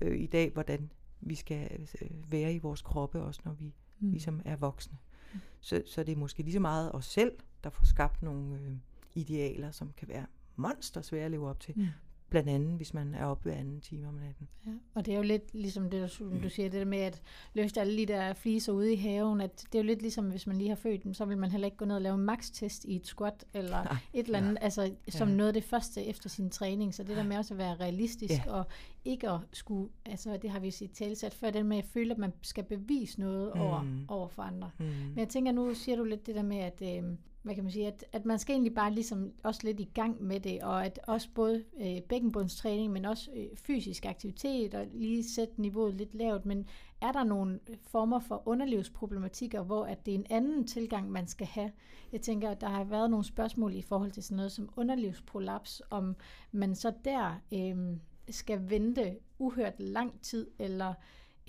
øh, i dag, hvordan vi skal øh, være i vores kroppe, også når vi mm. ligesom er voksne. Mm. Så, så det er måske lige så meget os selv, der får skabt nogle øh, idealer, som kan være monster svære at leve op til. Mm. Blandt andet, hvis man er oppe ved anden time om natten. Ja, og det er jo lidt ligesom det, du, du siger, det der med at løfte alle de der fliser ude i haven, at det er jo lidt ligesom, hvis man lige har født dem, så vil man heller ikke gå ned og lave en max-test i et squat, eller Nej. et eller andet, ja. altså som ja. noget af det første efter sin træning. Så det der med også at være realistisk, ja. og ikke at skulle, altså det har vi set talsat før, det med at føle, at man skal bevise noget mm. over, over for andre. Mm. Men jeg tænker, nu siger du lidt det der med, at øh, hvad kan man sige, at, at man skal egentlig bare ligesom også lidt i gang med det, og at også både øh, bækkenbundstræning, men også øh, fysisk aktivitet, og lige sætte niveauet lidt lavt, men er der nogle former for underlivsproblematikker, hvor at det er en anden tilgang, man skal have? Jeg tænker, at der har været nogle spørgsmål i forhold til sådan noget som underlivsprolaps, om man så der øh, skal vente uhørt lang tid, eller øh,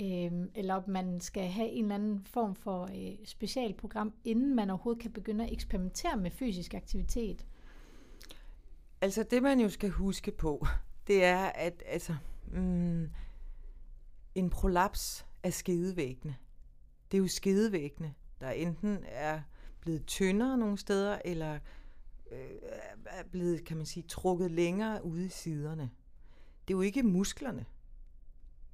Øhm, eller om man skal have en eller anden form for øh, specialprogram, inden man overhovedet kan begynde at eksperimentere med fysisk aktivitet? Altså det man jo skal huske på, det er, at altså, mm, en prolaps af skedevæggene, det er jo skedevæggene, der enten er blevet tyndere nogle steder, eller øh, er blevet, kan man sige, trukket længere ude i siderne. Det er jo ikke musklerne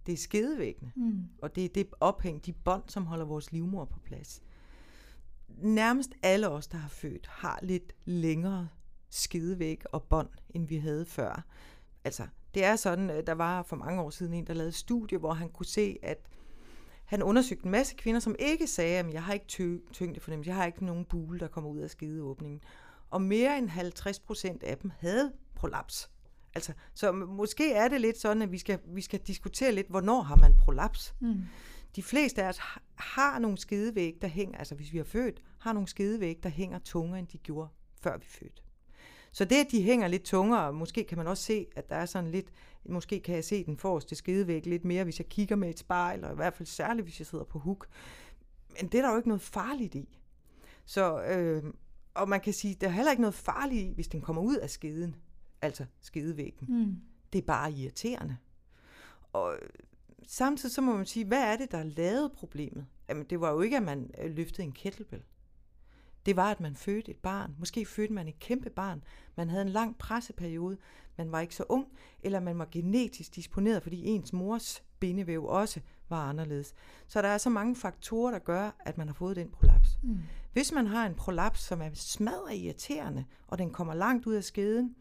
det er skedevæggene. Mm. Og det er det ophæng, de bånd, som holder vores livmor på plads. Nærmest alle os, der har født, har lidt længere skedevæg og bånd, end vi havde før. Altså, det er sådan, der var for mange år siden en, der lavede et studie, hvor han kunne se, at han undersøgte en masse kvinder, som ikke sagde, at jeg har ikke ty- tyngdefornemmelse, jeg har ikke nogen bule, der kommer ud af skedeåbningen. Og mere end 50 procent af dem havde prolaps. Altså, så måske er det lidt sådan, at vi skal, vi skal diskutere lidt, hvornår har man prolaps? Mm. De fleste af os har nogle skedevæg, der hænger, altså hvis vi er født, har nogle skedevæg, der hænger tungere, end de gjorde, før vi fødte. Så det, at de hænger lidt tungere, måske kan man også se, at der er sådan lidt, måske kan jeg se den forreste skedevæg lidt mere, hvis jeg kigger med et spejl, og i hvert fald særligt, hvis jeg sidder på huk. Men det er der jo ikke noget farligt i. Så, øh, og man kan sige, der er heller ikke noget farligt i, hvis den kommer ud af skeden altså skedevæggen. Mm. Det er bare irriterende. Og samtidig så må man sige, hvad er det, der lavede problemet? Jamen, det var jo ikke, at man øh, løftede en kettlebell. Det var, at man fødte et barn. Måske fødte man et kæmpe barn. Man havde en lang presseperiode. Man var ikke så ung, eller man var genetisk disponeret, fordi ens mors bindevæv også var anderledes. Så der er så mange faktorer, der gør, at man har fået den prolaps. Mm. Hvis man har en prolaps, som er smadret irriterende, og den kommer langt ud af skeden,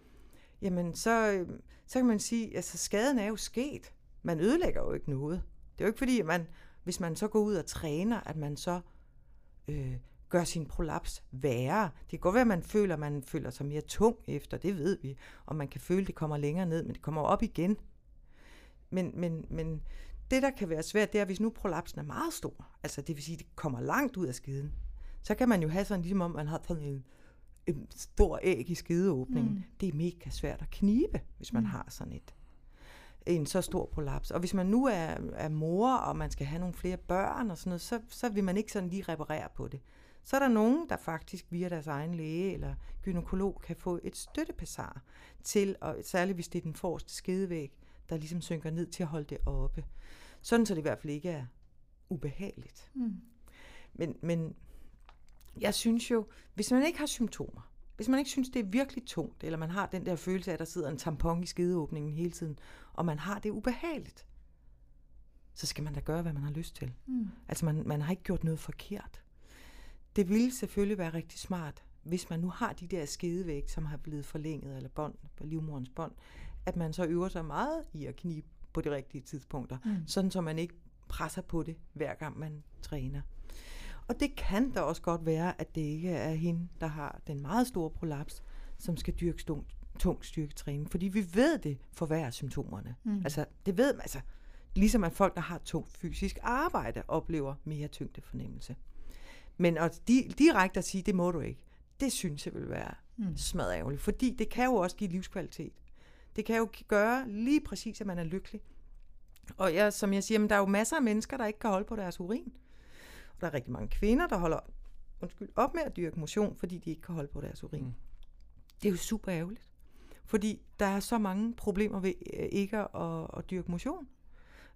jamen så, øh, så kan man sige, at altså, skaden er jo sket. Man ødelægger jo ikke noget. Det er jo ikke fordi, at man, hvis man så går ud og træner, at man så øh, gør sin prolaps værre. Det kan godt være, at man føler, at man føler sig mere tung efter, det ved vi, og man kan føle, at det kommer længere ned, men det kommer op igen. Men, men, men det, der kan være svært, det er, hvis nu prolapsen er meget stor, altså det vil sige, at det kommer langt ud af skeden, så kan man jo have sådan, ligesom om man har sådan en, en stor æg i skedeåbningen. Mm. Det er mega svært at knibe, hvis man mm. har sådan et en så stor prolaps. Og hvis man nu er, er mor, og man skal have nogle flere børn og sådan noget, så, så vil man ikke sådan lige reparere på det. Så er der nogen, der faktisk via deres egen læge eller gynekolog kan få et støttepassar til, og særligt hvis det er den forreste skedevæg, der ligesom synker ned til at holde det oppe. Sådan så det i hvert fald ikke er ubehageligt. Mm. Men, men jeg synes jo, hvis man ikke har symptomer, hvis man ikke synes, det er virkelig tungt, eller man har den der følelse af, at der sidder en tampon i skedeåbningen hele tiden, og man har det ubehageligt, så skal man da gøre, hvad man har lyst til. Mm. Altså, man, man har ikke gjort noget forkert. Det ville selvfølgelig være rigtig smart, hvis man nu har de der skedevæg, som har blevet forlænget, eller bånd på livmorens bånd, at man så øver sig meget i at knibe på de rigtige tidspunkter, mm. sådan så man ikke presser på det, hver gang man træner. Og det kan da også godt være, at det ikke er hende, der har den meget store prolaps, som skal dyrke tung, tung styrketræning. Fordi vi ved det forværrer symptomerne. Mm. Altså, det ved man. Altså, ligesom at folk, der har tungt fysisk arbejde, oplever mere tyngdefornemmelse. Men at di- direkte at sige, det må du ikke, det synes jeg vil være mm. smadret ærgerligt. Fordi det kan jo også give livskvalitet. Det kan jo gøre lige præcis, at man er lykkelig. Og jeg, som jeg siger, men der er jo masser af mennesker, der ikke kan holde på deres urin. Og der er rigtig mange kvinder, der holder undskyld, op med at dyrke motion, fordi de ikke kan holde på deres urin. Mm. Det er jo super ærgerligt. Fordi der er så mange problemer ved øh, ikke at, at dyrke motion.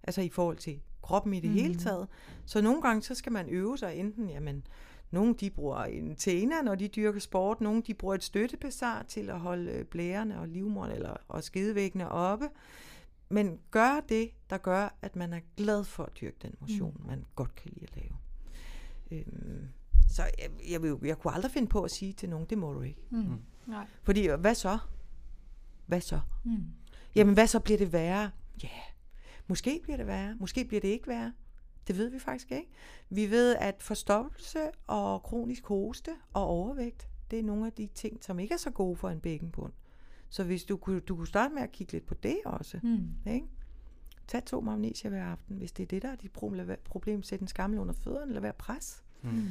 Altså i forhold til kroppen i det mm. hele taget. Så nogle gange, så skal man øve sig enten, jamen, nogle de bruger en tæner, når de dyrker sport. Nogle de bruger et støttepessar til at holde øh, blærerne og livmoderen eller, og skedevæggene oppe. Men gør det, der gør, at man er glad for at dyrke den motion, mm. man godt kan lide at lave. Øhm, så jeg, jeg, vil, jeg kunne aldrig finde på at sige til nogen, det må du ikke. Mm. Mm. Nej. Fordi, hvad så? Hvad så? Mm. Jamen, hvad så bliver det værre? Ja, yeah. måske bliver det værre, måske bliver det ikke værre. Det ved vi faktisk ikke. Vi ved, at forstoppelse og kronisk hoste og overvægt, det er nogle af de ting, som ikke er så gode for en bækkenbund. Så hvis du kunne, du kunne starte med at kigge lidt på det også. Mm. Ikke? Tag to magnesia hver aften, hvis det er det, der er dit problem. problem sæt en skammel under fødderne, eller være pres. Mm.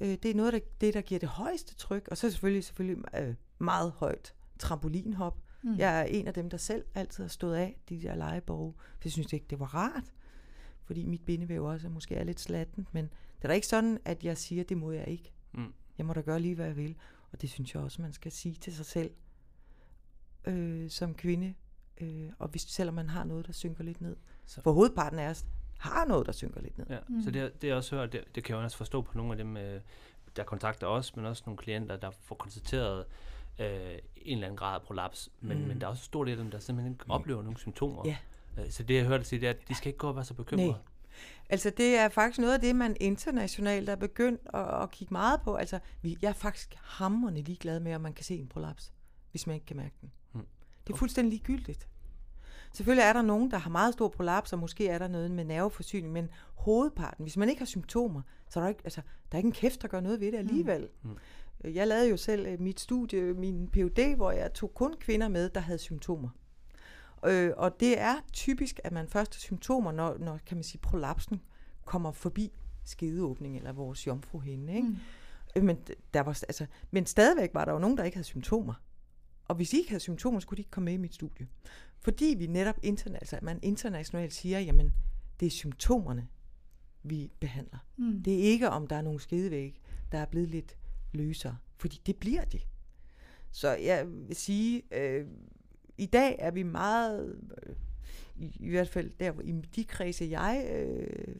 Øh, det er noget af det, der giver det højeste tryk, og så selvfølgelig, selvfølgelig øh, meget højt trampolinhop. Mm. Jeg er en af dem, der selv altid har stået af de der legeborg, for jeg synes ikke, det var rart fordi mit bindevæv også måske er lidt slatten, men det er da ikke sådan, at jeg siger, det må jeg ikke. Mm. Jeg må da gøre lige, hvad jeg vil. Og det synes jeg også, man skal sige til sig selv øh, som kvinde. Øh, og hvis, selvom man har noget, der synker lidt ned. Så. For hovedparten af os har noget, der synker lidt ned. Ja, mm. så det, det jeg også hørt, det, det kan jeg også forstå på nogle af dem, øh, der kontakter os, men også nogle klienter, der får konstateret øh, en eller anden grad af prolaps. Men, mm. men der er også en stor del af dem, der simpelthen ikke mm. oplever nogle symptomer. Ja. Øh, så det, jeg hørte sige, det er, at de skal ikke gå og være så bekymrede. Nej. Altså, det er faktisk noget af det, man internationalt er begyndt at, at kigge meget på. Altså, jeg er faktisk hammerende ligeglad med, om man kan se en prolaps, hvis man ikke kan mærke den. Det er fuldstændig ligegyldigt. Selvfølgelig er der nogen, der har meget stor prolaps, og måske er der noget med nerveforsyning, men hovedparten, hvis man ikke har symptomer, så er der ikke, altså, der er ikke en kæft, der gør noget ved det alligevel. Mm. Mm. Jeg lavede jo selv øh, mit studie, min PhD, hvor jeg tog kun kvinder med, der havde symptomer. Øh, og det er typisk, at man først har symptomer, når, når kan man sige, prolapsen kommer forbi skedeåbning eller vores jomfruhinde. Ikke? Mm. Øh, men, der var, altså, men stadigvæk var der jo nogen, der ikke havde symptomer. Og hvis I ikke havde symptomer, skulle de ikke komme med i mit studie. Fordi vi netop interna- altså, man internationalt siger, jamen det er symptomerne, vi behandler. Mm. Det er ikke, om der er nogle skedevæg, der er blevet lidt løsere. Fordi det bliver de. Så jeg vil sige, øh, i dag er vi meget, øh, i, i hvert fald der i de kredse, jeg øh,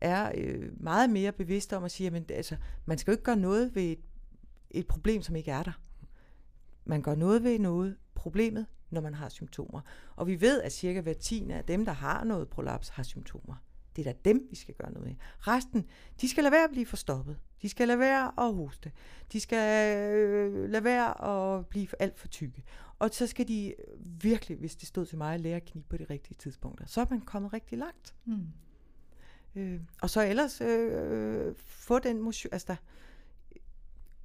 er øh, meget mere bevidst om at sige, at altså, man skal jo ikke gøre noget ved et, et problem, som ikke er der. Man gør noget ved noget. Problemet når man har symptomer. Og vi ved, at cirka hver tiende af dem, der har noget prolaps, har symptomer. Det er da dem, vi skal gøre noget med. Resten, de skal lade være at blive forstoppet. De skal lade være at hoste. De skal øh, lade være at blive alt for tykke. Og så skal de virkelig, hvis det stod til mig, lære at knibe på de rigtige tidspunkter. Så er man kommet rigtig langt. Mm. Øh, og så ellers øh, få den motion, altså der,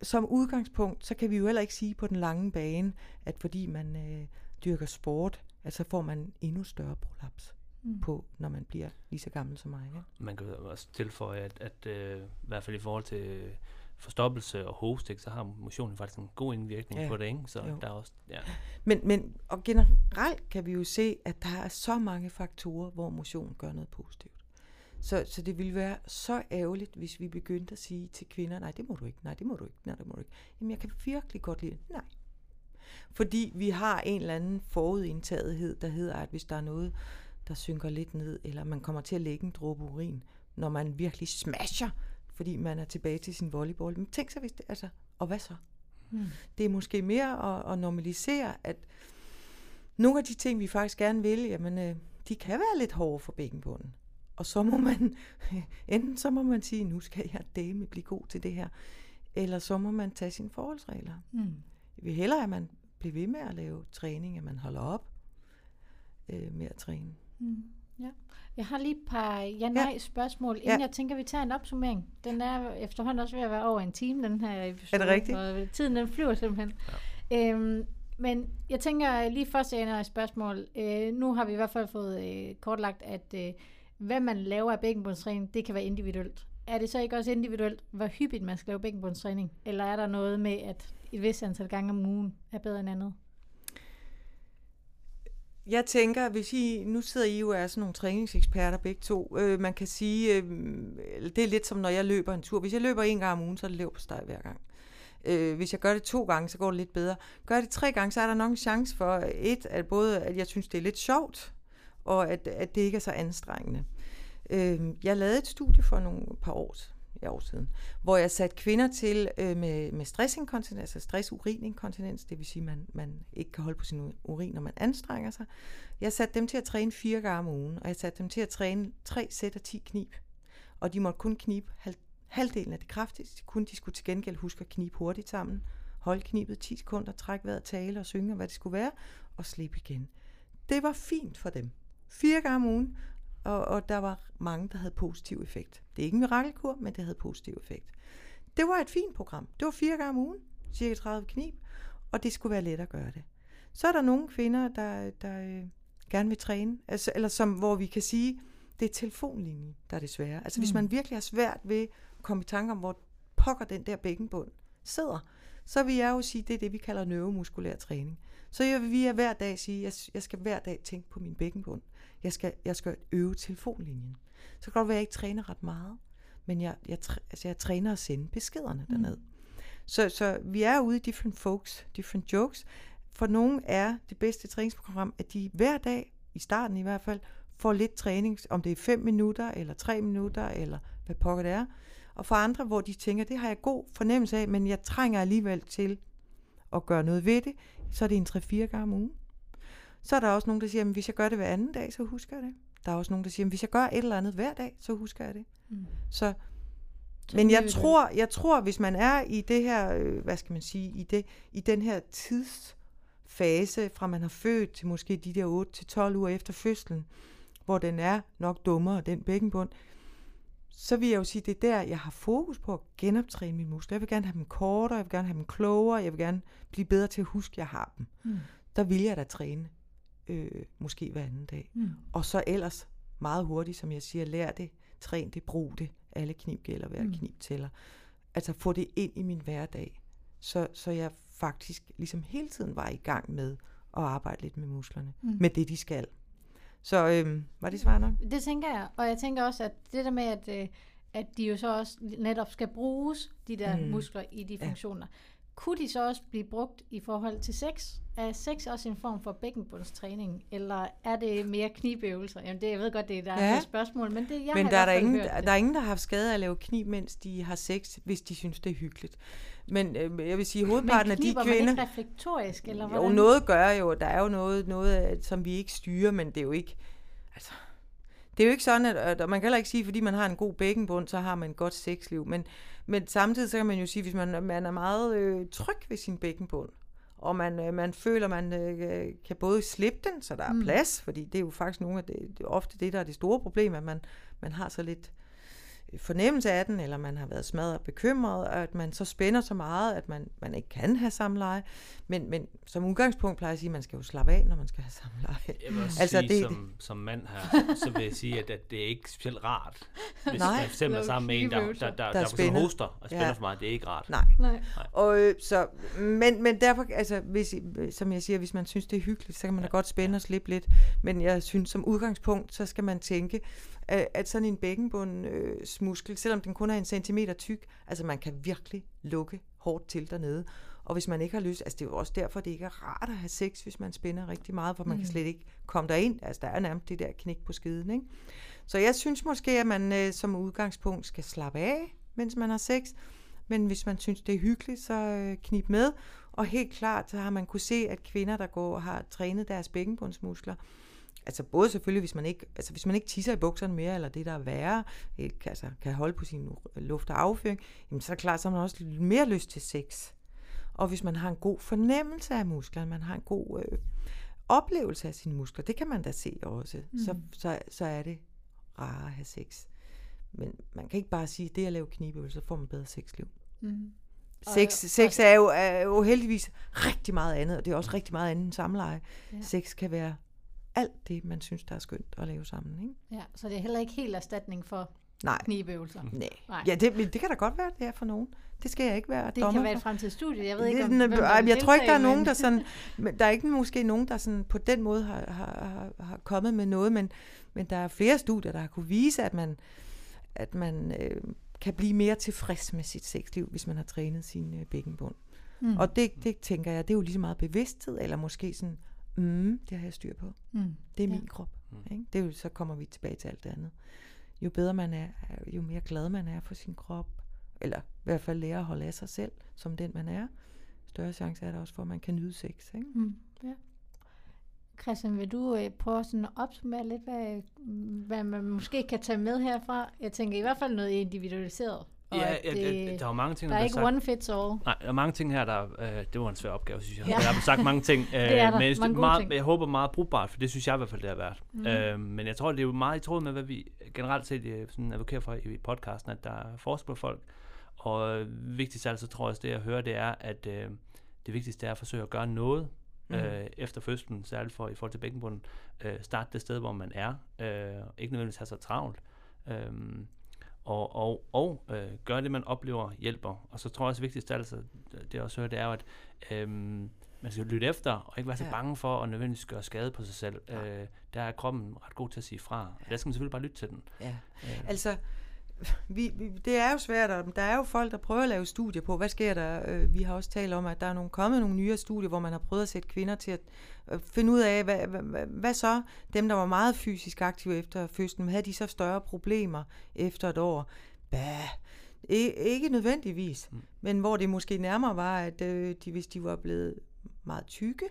som udgangspunkt, så kan vi jo heller ikke sige på den lange bane, at fordi man øh, dyrker sport, at så får man endnu større prolaps mm. på, når man bliver lige så gammel som mig. Ja? Man kan også tilføje, at, at øh, i hvert fald i forhold til forstoppelse og hoste, så har motionen faktisk en god indvirkning ja. på det, ikke? Så jo. der er også, ja. Men, men og generelt kan vi jo se, at der er så mange faktorer, hvor motion gør noget positivt. Så, så det ville være så ærgerligt, hvis vi begyndte at sige til kvinder, nej, det må du ikke, nej, det må du ikke, nej, det må du ikke. Jamen, jeg kan virkelig godt lide det. Nej. Fordi vi har en eller anden forudindtagethed, der hedder, at hvis der er noget, der synker lidt ned, eller man kommer til at lægge en dråbe urin, når man virkelig smasher, fordi man er tilbage til sin volleyball. Men tænk så, hvis det, altså, og hvad så? Hmm. Det er måske mere at, at normalisere, at nogle af de ting, vi faktisk gerne vil, jamen, øh, de kan være lidt hårde for bækkenbunden. Og så må man, enten så må man sige, nu skal jeg dame blive god til det her, eller så må man tage sine forholdsregler. Mm. Jeg vil hellere, at man bliver ved med at lave træning, at man holder op øh, med at træne. Mm. Ja. Jeg har lige et par ja-nej ja. spørgsmål, inden ja. jeg tænker, vi tager en opsummering. Den er efterhånden også ved at være over en time, den her episode. Er det rigtigt? Og tiden den flyver simpelthen. Ja. Øhm, men jeg tænker lige først, jeg et spørgsmål. Øh, nu har vi i hvert fald fået øh, kortlagt, at øh, hvad man laver af bækkenbundstræning, det kan være individuelt. Er det så ikke også individuelt, hvor hyppigt man skal lave bækkenbundstræning? Eller er der noget med, at et vis antal gange om ugen er bedre end andet? Jeg tænker, hvis I, nu sidder I jo er sådan nogle træningseksperter begge to, øh, man kan sige, øh, det er lidt som når jeg løber en tur. Hvis jeg løber en gang om ugen, så er det lev på steg hver gang. Øh, hvis jeg gør det to gange, så går det lidt bedre. Gør det tre gange, så er der nok en chance for, øh, et, at både at jeg synes, det er lidt sjovt, og at, at det ikke er så anstrengende. Øh, jeg lavede et studie for nogle par år, ja, år siden, hvor jeg satte kvinder til øh, med, med stressinkontinens, altså stressurininkontinens, det vil sige, at man, man ikke kan holde på sin urin, når man anstrenger sig. Jeg satte dem til at træne fire gange om ugen, og jeg satte dem til at træne tre sæt af 10 knib. Og de måtte kun knibe halv, halvdelen af det kraftigste. Kun de skulle til gengæld huske at knibe hurtigt sammen. Hold knibet 10 sekunder, træk vejret, tale og synge, hvad det skulle være, og slippe igen. Det var fint for dem fire gange om ugen, og, og der var mange, der havde positiv effekt. Det er ikke en mirakelkur, men det havde positiv effekt. Det var et fint program. Det var fire gange om ugen, cirka 30 knib, og det skulle være let at gøre det. Så er der nogle kvinder, der, der øh, gerne vil træne, altså, eller som, hvor vi kan sige, det er telefonlinjen, der er det svære. Altså mm. hvis man virkelig har svært ved at komme i tanke om, hvor pokker den der bækkenbund sidder, så vil jeg jo sige, det er det, vi kalder neuromuskulær træning. Så jeg vil hver dag sige, at jeg skal hver dag tænke på min bækkenbund. Jeg skal, jeg skal øve telefonlinjen. Så kan det godt være, at jeg ikke træner ret meget, men jeg, jeg, altså jeg træner at sende beskederne mm. derned. Så, så vi er ude i different folks, different jokes. For nogle er det bedste træningsprogram, at de hver dag, i starten i hvert fald, får lidt træning, om det er 5 minutter, eller 3 minutter, eller hvad pokker det er. Og for andre, hvor de tænker, det har jeg god fornemmelse af, men jeg trænger alligevel til at gøre noget ved det, så er det en 3-4 gange om ugen. Så er der også nogen, der siger, at hvis jeg gør det hver anden dag, så husker jeg det. Der er også nogen, der siger, at hvis jeg gør et eller andet hver dag, så husker jeg det. Mm. Så, men jeg tror, jeg tror, hvis man er i det her, øh, hvad skal man sige, i, det, i den her tidsfase, fra man har født til måske de der 8-12 uger efter fødslen, hvor den er nok dummere, den bækkenbund, så vil jeg jo sige, det er der, jeg har fokus på at genoptræne mine muskler. Jeg vil gerne have dem kortere, jeg vil gerne have dem klogere, jeg vil gerne blive bedre til at huske, at jeg har dem. Mm. Der vil jeg da træne øh, måske hver anden dag. Mm. Og så ellers meget hurtigt, som jeg siger, lær det, træn det, brug det. Alle knib gælder, hver mm. knib tæller. Altså få det ind i min hverdag, så, så jeg faktisk ligesom hele tiden var i gang med at arbejde lidt med musklerne, mm. med det de skal. Så øhm, var det svar nok? Det tænker jeg, og jeg tænker også, at det der med, at, øh, at de jo så også netop skal bruges, de der mm. muskler i de funktioner, ja. kunne de så også blive brugt i forhold til sex? Er sex også en form for bækkenbundstræning, eller er det mere knibøvelser? Jamen det, jeg ved godt, det er der Ja. er et spørgsmål, men det jeg Men har der er, der, ingen, hørt der, der er ingen, der har haft skade af at lave knib, mens de har sex, hvis de synes, det er hyggeligt. Men øh, jeg vil sige, hovedparten men af de kvinder... ikke reflektorisk, eller Jo, hvordan? noget gør jo. Der er jo noget, noget af- som vi ikke styrer, men det er jo ikke... Altså, det er jo ikke sådan, at, at man kan heller ikke sige, fordi man har en god bækkenbund, så har man et godt sexliv. Men, men samtidig så kan man jo sige, hvis man, man er meget øh, tryg ved sin bækkenbund, og man, øh, man føler, man øh, kan både slippe den, så der er Mm. plads, fordi det er jo faktisk nogle af det, det er ofte det, der er det store problem, at man, man har så lidt fornemmelse af den, eller man har været smadret og bekymret, og at man så spænder så meget, at man, man ikke kan have samleje. Men, men som udgangspunkt plejer jeg at sige, at man skal jo slappe af, når man skal have samleje. Jeg vil også Altså, sige, det- det, som, som mand her, så vil jeg sige, at, at det er ikke specielt rart. Hvis Nej. man for eksempel er sammen med en, der, der, der, der, Der er der, hoster og spænder Ja. ja. for meget. Det er ikke rart. Nej. Nej. Og øh, så, men, men derfor, altså, hvis, som jeg siger, hvis man synes, det er hyggeligt, så kan man da godt spænde og slippe lidt. Men jeg synes, som udgangspunkt, så skal man tænke, at, at sådan en bækkenbundsmuskel, øh, selvom den kun er en centimeter tyk, altså man kan virkelig lukke hårdt til dernede. Og hvis man ikke har lyst, altså det er jo også derfor, det ikke er rart at have sex, hvis man spænder rigtig meget, for man kan Mm. slet ikke komme derind. Altså der er nærmest det der knæk på skeden, ikke? Så jeg synes måske, at man øh, som udgangspunkt skal slappe af, mens man har sex. Men hvis man synes, det er hyggeligt, så øh, knip med. Og helt klart, så har man kunne se, at kvinder, der går har trænet deres bækkenbundsmuskler, altså både selvfølgelig, hvis man ikke, altså hvis man ikke tisser i bukserne mere, eller det, der er værre, ikke, altså kan holde på sin luft og afføring, jamen så er det klart, så har man også mere lyst til sex. Og hvis man har en god fornemmelse af musklerne, man har en god øh, oplevelse af sine muskler, det kan man da se også, mm. så, så, så er det rarere at have sex. Men man kan ikke bare sige, at det at lave knibøvelser, så får man bedre sexliv. Mm. Sex, og- sex er, jo, er jo heldigvis rigtig meget andet, og det er også rigtig meget andet end samleje. Ja. Sex kan være alt det, man synes, der er skønt at lave sammen. Ikke? Ja, så det er heller ikke helt erstatning for Nej, knibøvelser. nej. Nej. Ja, det, men det kan da godt være, det er for nogen. Det skal jeg ikke være Det dommer kan være et fremtidigt studie. Jeg ved ikke, Det- om er- hvem vil jeg tror ikke, der er nogen, der sådan... Der er ikke måske nogen, der sådan på den måde har, har, har, kommet med noget, men, men der er flere studier, der har kunne vise, at man, at man øh, kan blive mere tilfreds med sit sexliv, hvis man har trænet sin øh, bækkenbund. Mm. Mm. Og det, det tænker jeg, det er jo lige så meget bevidsthed, eller måske sådan, mm, det har jeg styr på. Mm. Det er Ja. min krop. Mm. Ikke? Det er jo, så kommer vi tilbage til alt det andet. Jo bedre man er, jo mere glad man er for sin krop, eller i hvert fald lære at holde af sig selv, som den man er, større chance er der også for, at man kan nyde sex. Ikke? Mm. Ja. Christian, vil du øh, prøve sådan at opsummere lidt, hvad, hvad man måske kan tage med herfra? Jeg tænker i hvert fald noget individualiseret. Og Ja, at det, ja, der er mange ting, der er bliver ikke sagt. one fits all. Nej, der er mange ting her, der øh, det var en svær opgave, synes jeg. Ja. Jeg har sagt mange ting, øh, er der. men jeg, Mange meget, ting. jeg håber meget brugbart, for det synes jeg i hvert fald, det har været. Mm. Øh, men jeg tror, det er jo meget i tråd med, hvad vi generelt set øh, sådan advokerer for i podcasten, at der er forskel på folk. Og øh, vigtigst af alt, så tror jeg også, det jeg hører, det er, at øh, det vigtigste er at forsøge at gøre noget Mhm. øh, efter fødslen, særligt for, i forhold til bækkenbunden. Øh, start det sted, hvor man er. Øh, ikke nødvendigvis have så travlt. Øh, og, og, og øh, gøre det, man oplever, hjælper. Og så tror jeg også vigtigst af alt, så det også hører, det er jo, at øhm, man skal lytte efter, og ikke være så Ja. bange for at nødvendigvis gøre skade på sig selv. Øh, der er kroppen ret god til at sige fra. Og der skal man selvfølgelig bare lytte til den. Ja. Øh, Altså, vi, vi, det er jo svært, og der er jo folk, der prøver at lave studier på, hvad sker der? Øh, Vi har også talt om, at der er nogle, kommet nogle nyere studier, hvor man har prøvet at sætte kvinder til at øh, finde ud af, hvad, hvad, hvad, hvad så dem, der var meget fysisk aktive efter fødslen, havde de så større problemer efter et år? Bah, ikke nødvendigvis, mm. men hvor det måske nærmere var, at øh, de, hvis de var blevet meget tykke,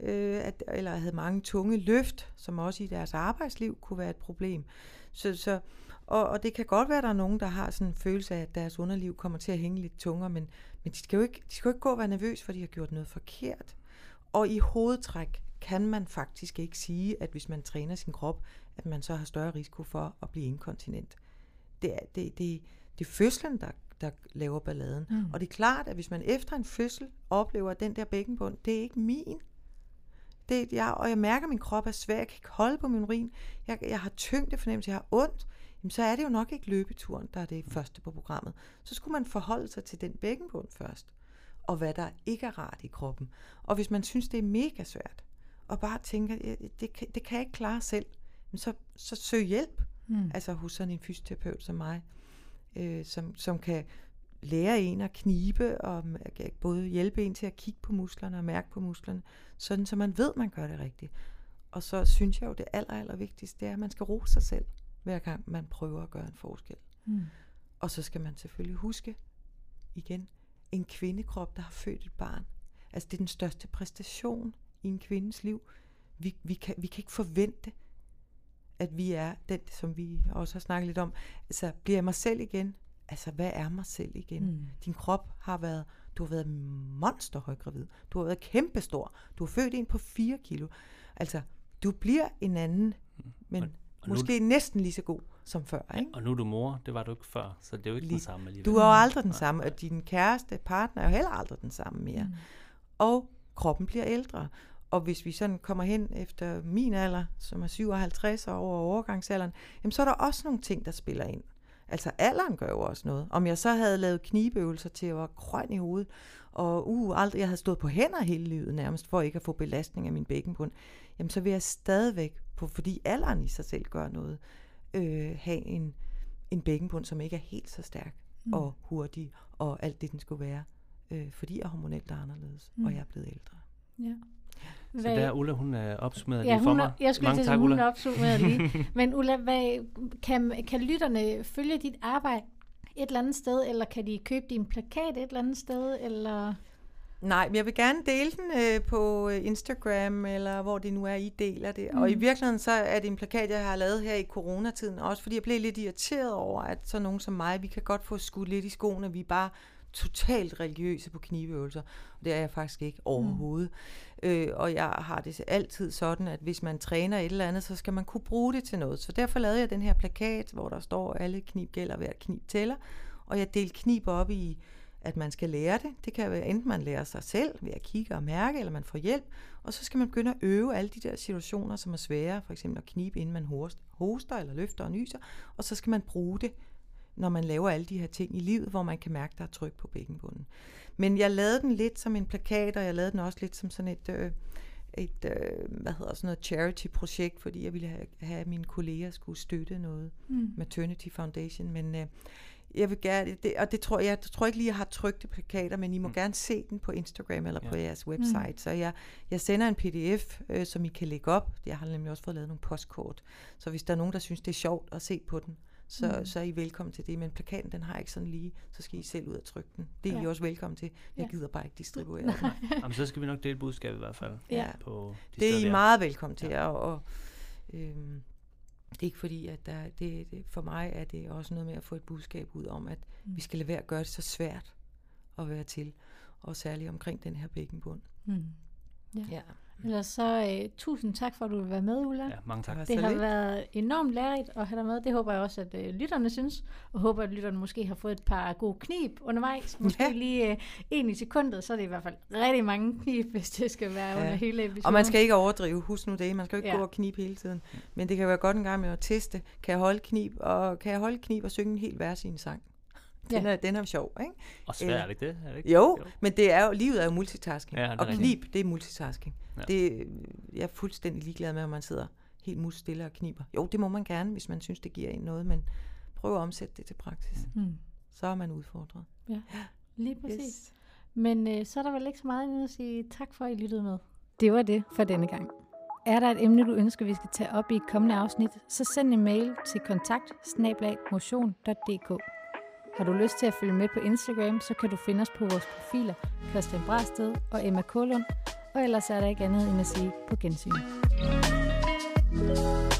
øh, at, eller havde mange tunge løft, som også i deres arbejdsliv kunne være et problem. Så, så, og, og det kan godt være, at der er nogen, der har sådan en følelse af, at deres underliv kommer til at hænge lidt tungere, men, men de, skal jo ikke, de skal jo ikke gå og være nervøse, for de har gjort noget forkert. Og i hovedtræk kan man faktisk ikke sige, at hvis man træner sin krop, at man så har større risiko for at blive inkontinent. Det er, det, det, det er fødslen, der, der laver balladen. Mm. Og det er klart, at hvis man efter en fødsel oplever, at den der bækkenbund, det er ikke min. Det, jeg, og jeg mærker, at min krop er svær, jeg kan ikke holde på min urin, jeg, jeg har tyngde fornemmelse, jeg har ondt, jamen så er det jo nok ikke løbeturen, der er det første på programmet. Så skulle man forholde sig til den bækkenbund først, og hvad der ikke er rart i kroppen. Og hvis man synes, det er mega svært, og bare tænker, "Ja, det, kan- det kan jeg ikke klare selv, så, så søg hjælp Mm. altså hos sådan en fysioterapeut som mig, øh, som, som kan lære en at knibe, og både hjælpe en til at kigge på musklerne og mærke på musklerne, sådan så man ved, man gør det rigtigt. Og så synes jeg jo, det aller, aller vigtigste, det er, at man skal rose sig selv, hver gang man prøver at gøre en forskel. Mm. Og så skal man selvfølgelig huske, igen, en kvindekrop, der har født et barn. Altså det er den største præstation i en kvindes liv. Vi, vi, kan, vi kan ikke forvente, at vi er den, som vi også har snakket lidt om. Altså, bliver jeg mig selv igen? Altså, hvad er mig selv igen? Mm. Din krop har været, du har været monsterhøjgravid. Du har været kæmpestor. Du har født en på 4 kilo. Altså, du bliver en anden, mm. men og, måske du, næsten lige så god som før. Ikke? Og nu er du mor, det var du ikke før, så det er jo ikke lige, den samme alligevel. Du er jo aldrig den samme, og din kæreste, partner er jo heller aldrig den samme mere. Mm. Og kroppen bliver ældre. Og hvis vi sådan kommer hen efter min alder, som er 57 og over overgangsalderen, jamen så er der også nogle ting, der spiller ind. Altså alderen gør jo også noget. Om jeg så havde lavet knibeøvelser til at være grøn i hovedet, og uh, aldrig jeg havde stået på hænder hele livet nærmest, for ikke at få belastning af min bækkenbund, jamen så vil jeg stadigvæk, på, fordi alderen i sig selv gør noget, øh, have en, en bækkenbund, som ikke er helt så stærk mm. og hurtig, og alt det, den skulle være, øh, fordi jeg er hormonelt anderledes, mm. og jeg er blevet ældre. Ja. Så hvad, der Ulla, hun er opsummeret ja, lige for mig. Jeg skulle Mange til tak, hun er opsummeret lige. Men Ulla, hvad, kan, kan lytterne følge dit arbejde et eller andet sted, eller kan de købe din plakat et eller andet sted, eller... Nej, men jeg vil gerne dele den øh, på øh, Instagram, eller hvor det nu er, I deler det. Mm. Og i mm. virkeligheden så er det en plakat, jeg har lavet her i coronatiden, også fordi jeg blev lidt irriteret over, at så nogen som mig, vi kan godt få skudt lidt i skoene, vi bare totalt religiøse på kniveøvelser. Og det er jeg faktisk ikke overhovedet. Mm. Øh, og jeg har det altid sådan, at hvis man træner et eller andet, så skal man kunne bruge det til noget. Så derfor lavede jeg den her plakat, hvor der står, alle knib gælder, hver knib tæller. Og jeg delte knib op i, at man skal lære det. Det kan være enten man lærer sig selv ved at kigge og mærke, eller man får hjælp. Og så skal man begynde at øve alle de der situationer, som er svære. For eksempel at knibe, inden man hoster eller løfter og nyser. Og så skal man bruge det når man laver alle de her ting i livet, hvor man kan mærke, der er tryk på bækkenbunden. Men jeg lavede den lidt som en plakat, og jeg lavede den også lidt som sådan et, øh, et øh, hvad hedder sådan noget charity-projekt, fordi jeg ville have, have at mine kolleger skulle støtte noget, mm. Maternity Foundation, men øh, jeg vil gerne, det, og det tror jeg, jeg tror ikke lige, jeg har trykte plakater, men I må mm. gerne se den på Instagram eller ja. på jeres website. Mm. Så jeg, jeg sender en pdf, øh, som I kan lægge op. Jeg har nemlig også fået lavet nogle postkort. Så hvis der er nogen, der synes, det er sjovt at se på den, så, mm. så er I velkommen til det. Men plakaten, den har jeg ikke sådan lige, så skal I selv ud og trykke den. Det er ja. I også velkommen til. Jeg ja. gider bare ikke distribuere den. Jamen, så skal vi nok dele budskabet i hvert fald. Ja. På de det er I meget velkommen til. Ja. Og, og øhm, det er ikke fordi, at der, det, det, for mig er det også noget med at få et budskab ud om, at mm. vi skal lade være at gøre det så svært at være til. Og særligt omkring den her bækkenbund. Mm. Ja. ja. Ellers så uh, tusind tak for, at du vil være med, Ulla. Ja, mange tak. Det har været enormt lærerigt at have dig med. Det håber jeg også, at uh, lytterne synes. Og håber, at lytterne måske har fået et par gode knib undervejs. Måske ja. lige uh, en i sekundet, så er det i hvert fald rigtig mange knib, hvis det skal være ja. under hele episoden. Og man skal ikke overdrive. Husk nu det. Man skal jo ikke ja. gå og knib hele tiden. Men det kan være godt en gang med at teste. Kan jeg holde knib, og kan jeg holde knib og synge en hel vers i en sang? Den, ja. er, den er sjov, ikke? Og svært, er ikke det? Er det ikke? Jo, jo, men det er jo, livet er jo multitasking. Ja, og knib, det er multitasking. Ja. Det, jeg er fuldstændig ligeglad med, om man sidder helt mus stille og kniber. Jo, det må man gerne, hvis man synes, det giver en noget, men prøv at omsætte det til praksis. Mm. Så er man udfordret. Ja, lige præcis. Yes. Men øh, så er der vel ikke så meget andet at sige tak for, at I lyttede med. Det var det for denne gang. Er der et emne, du ønsker, vi skal tage op i et kommende afsnit, så send en mail til kontakt har du lyst til at følge med på Instagram, så kan du finde os på vores profiler Christian Brasted og Emma Kålund, Og ellers er der ikke andet end at sige på gensyn. thank you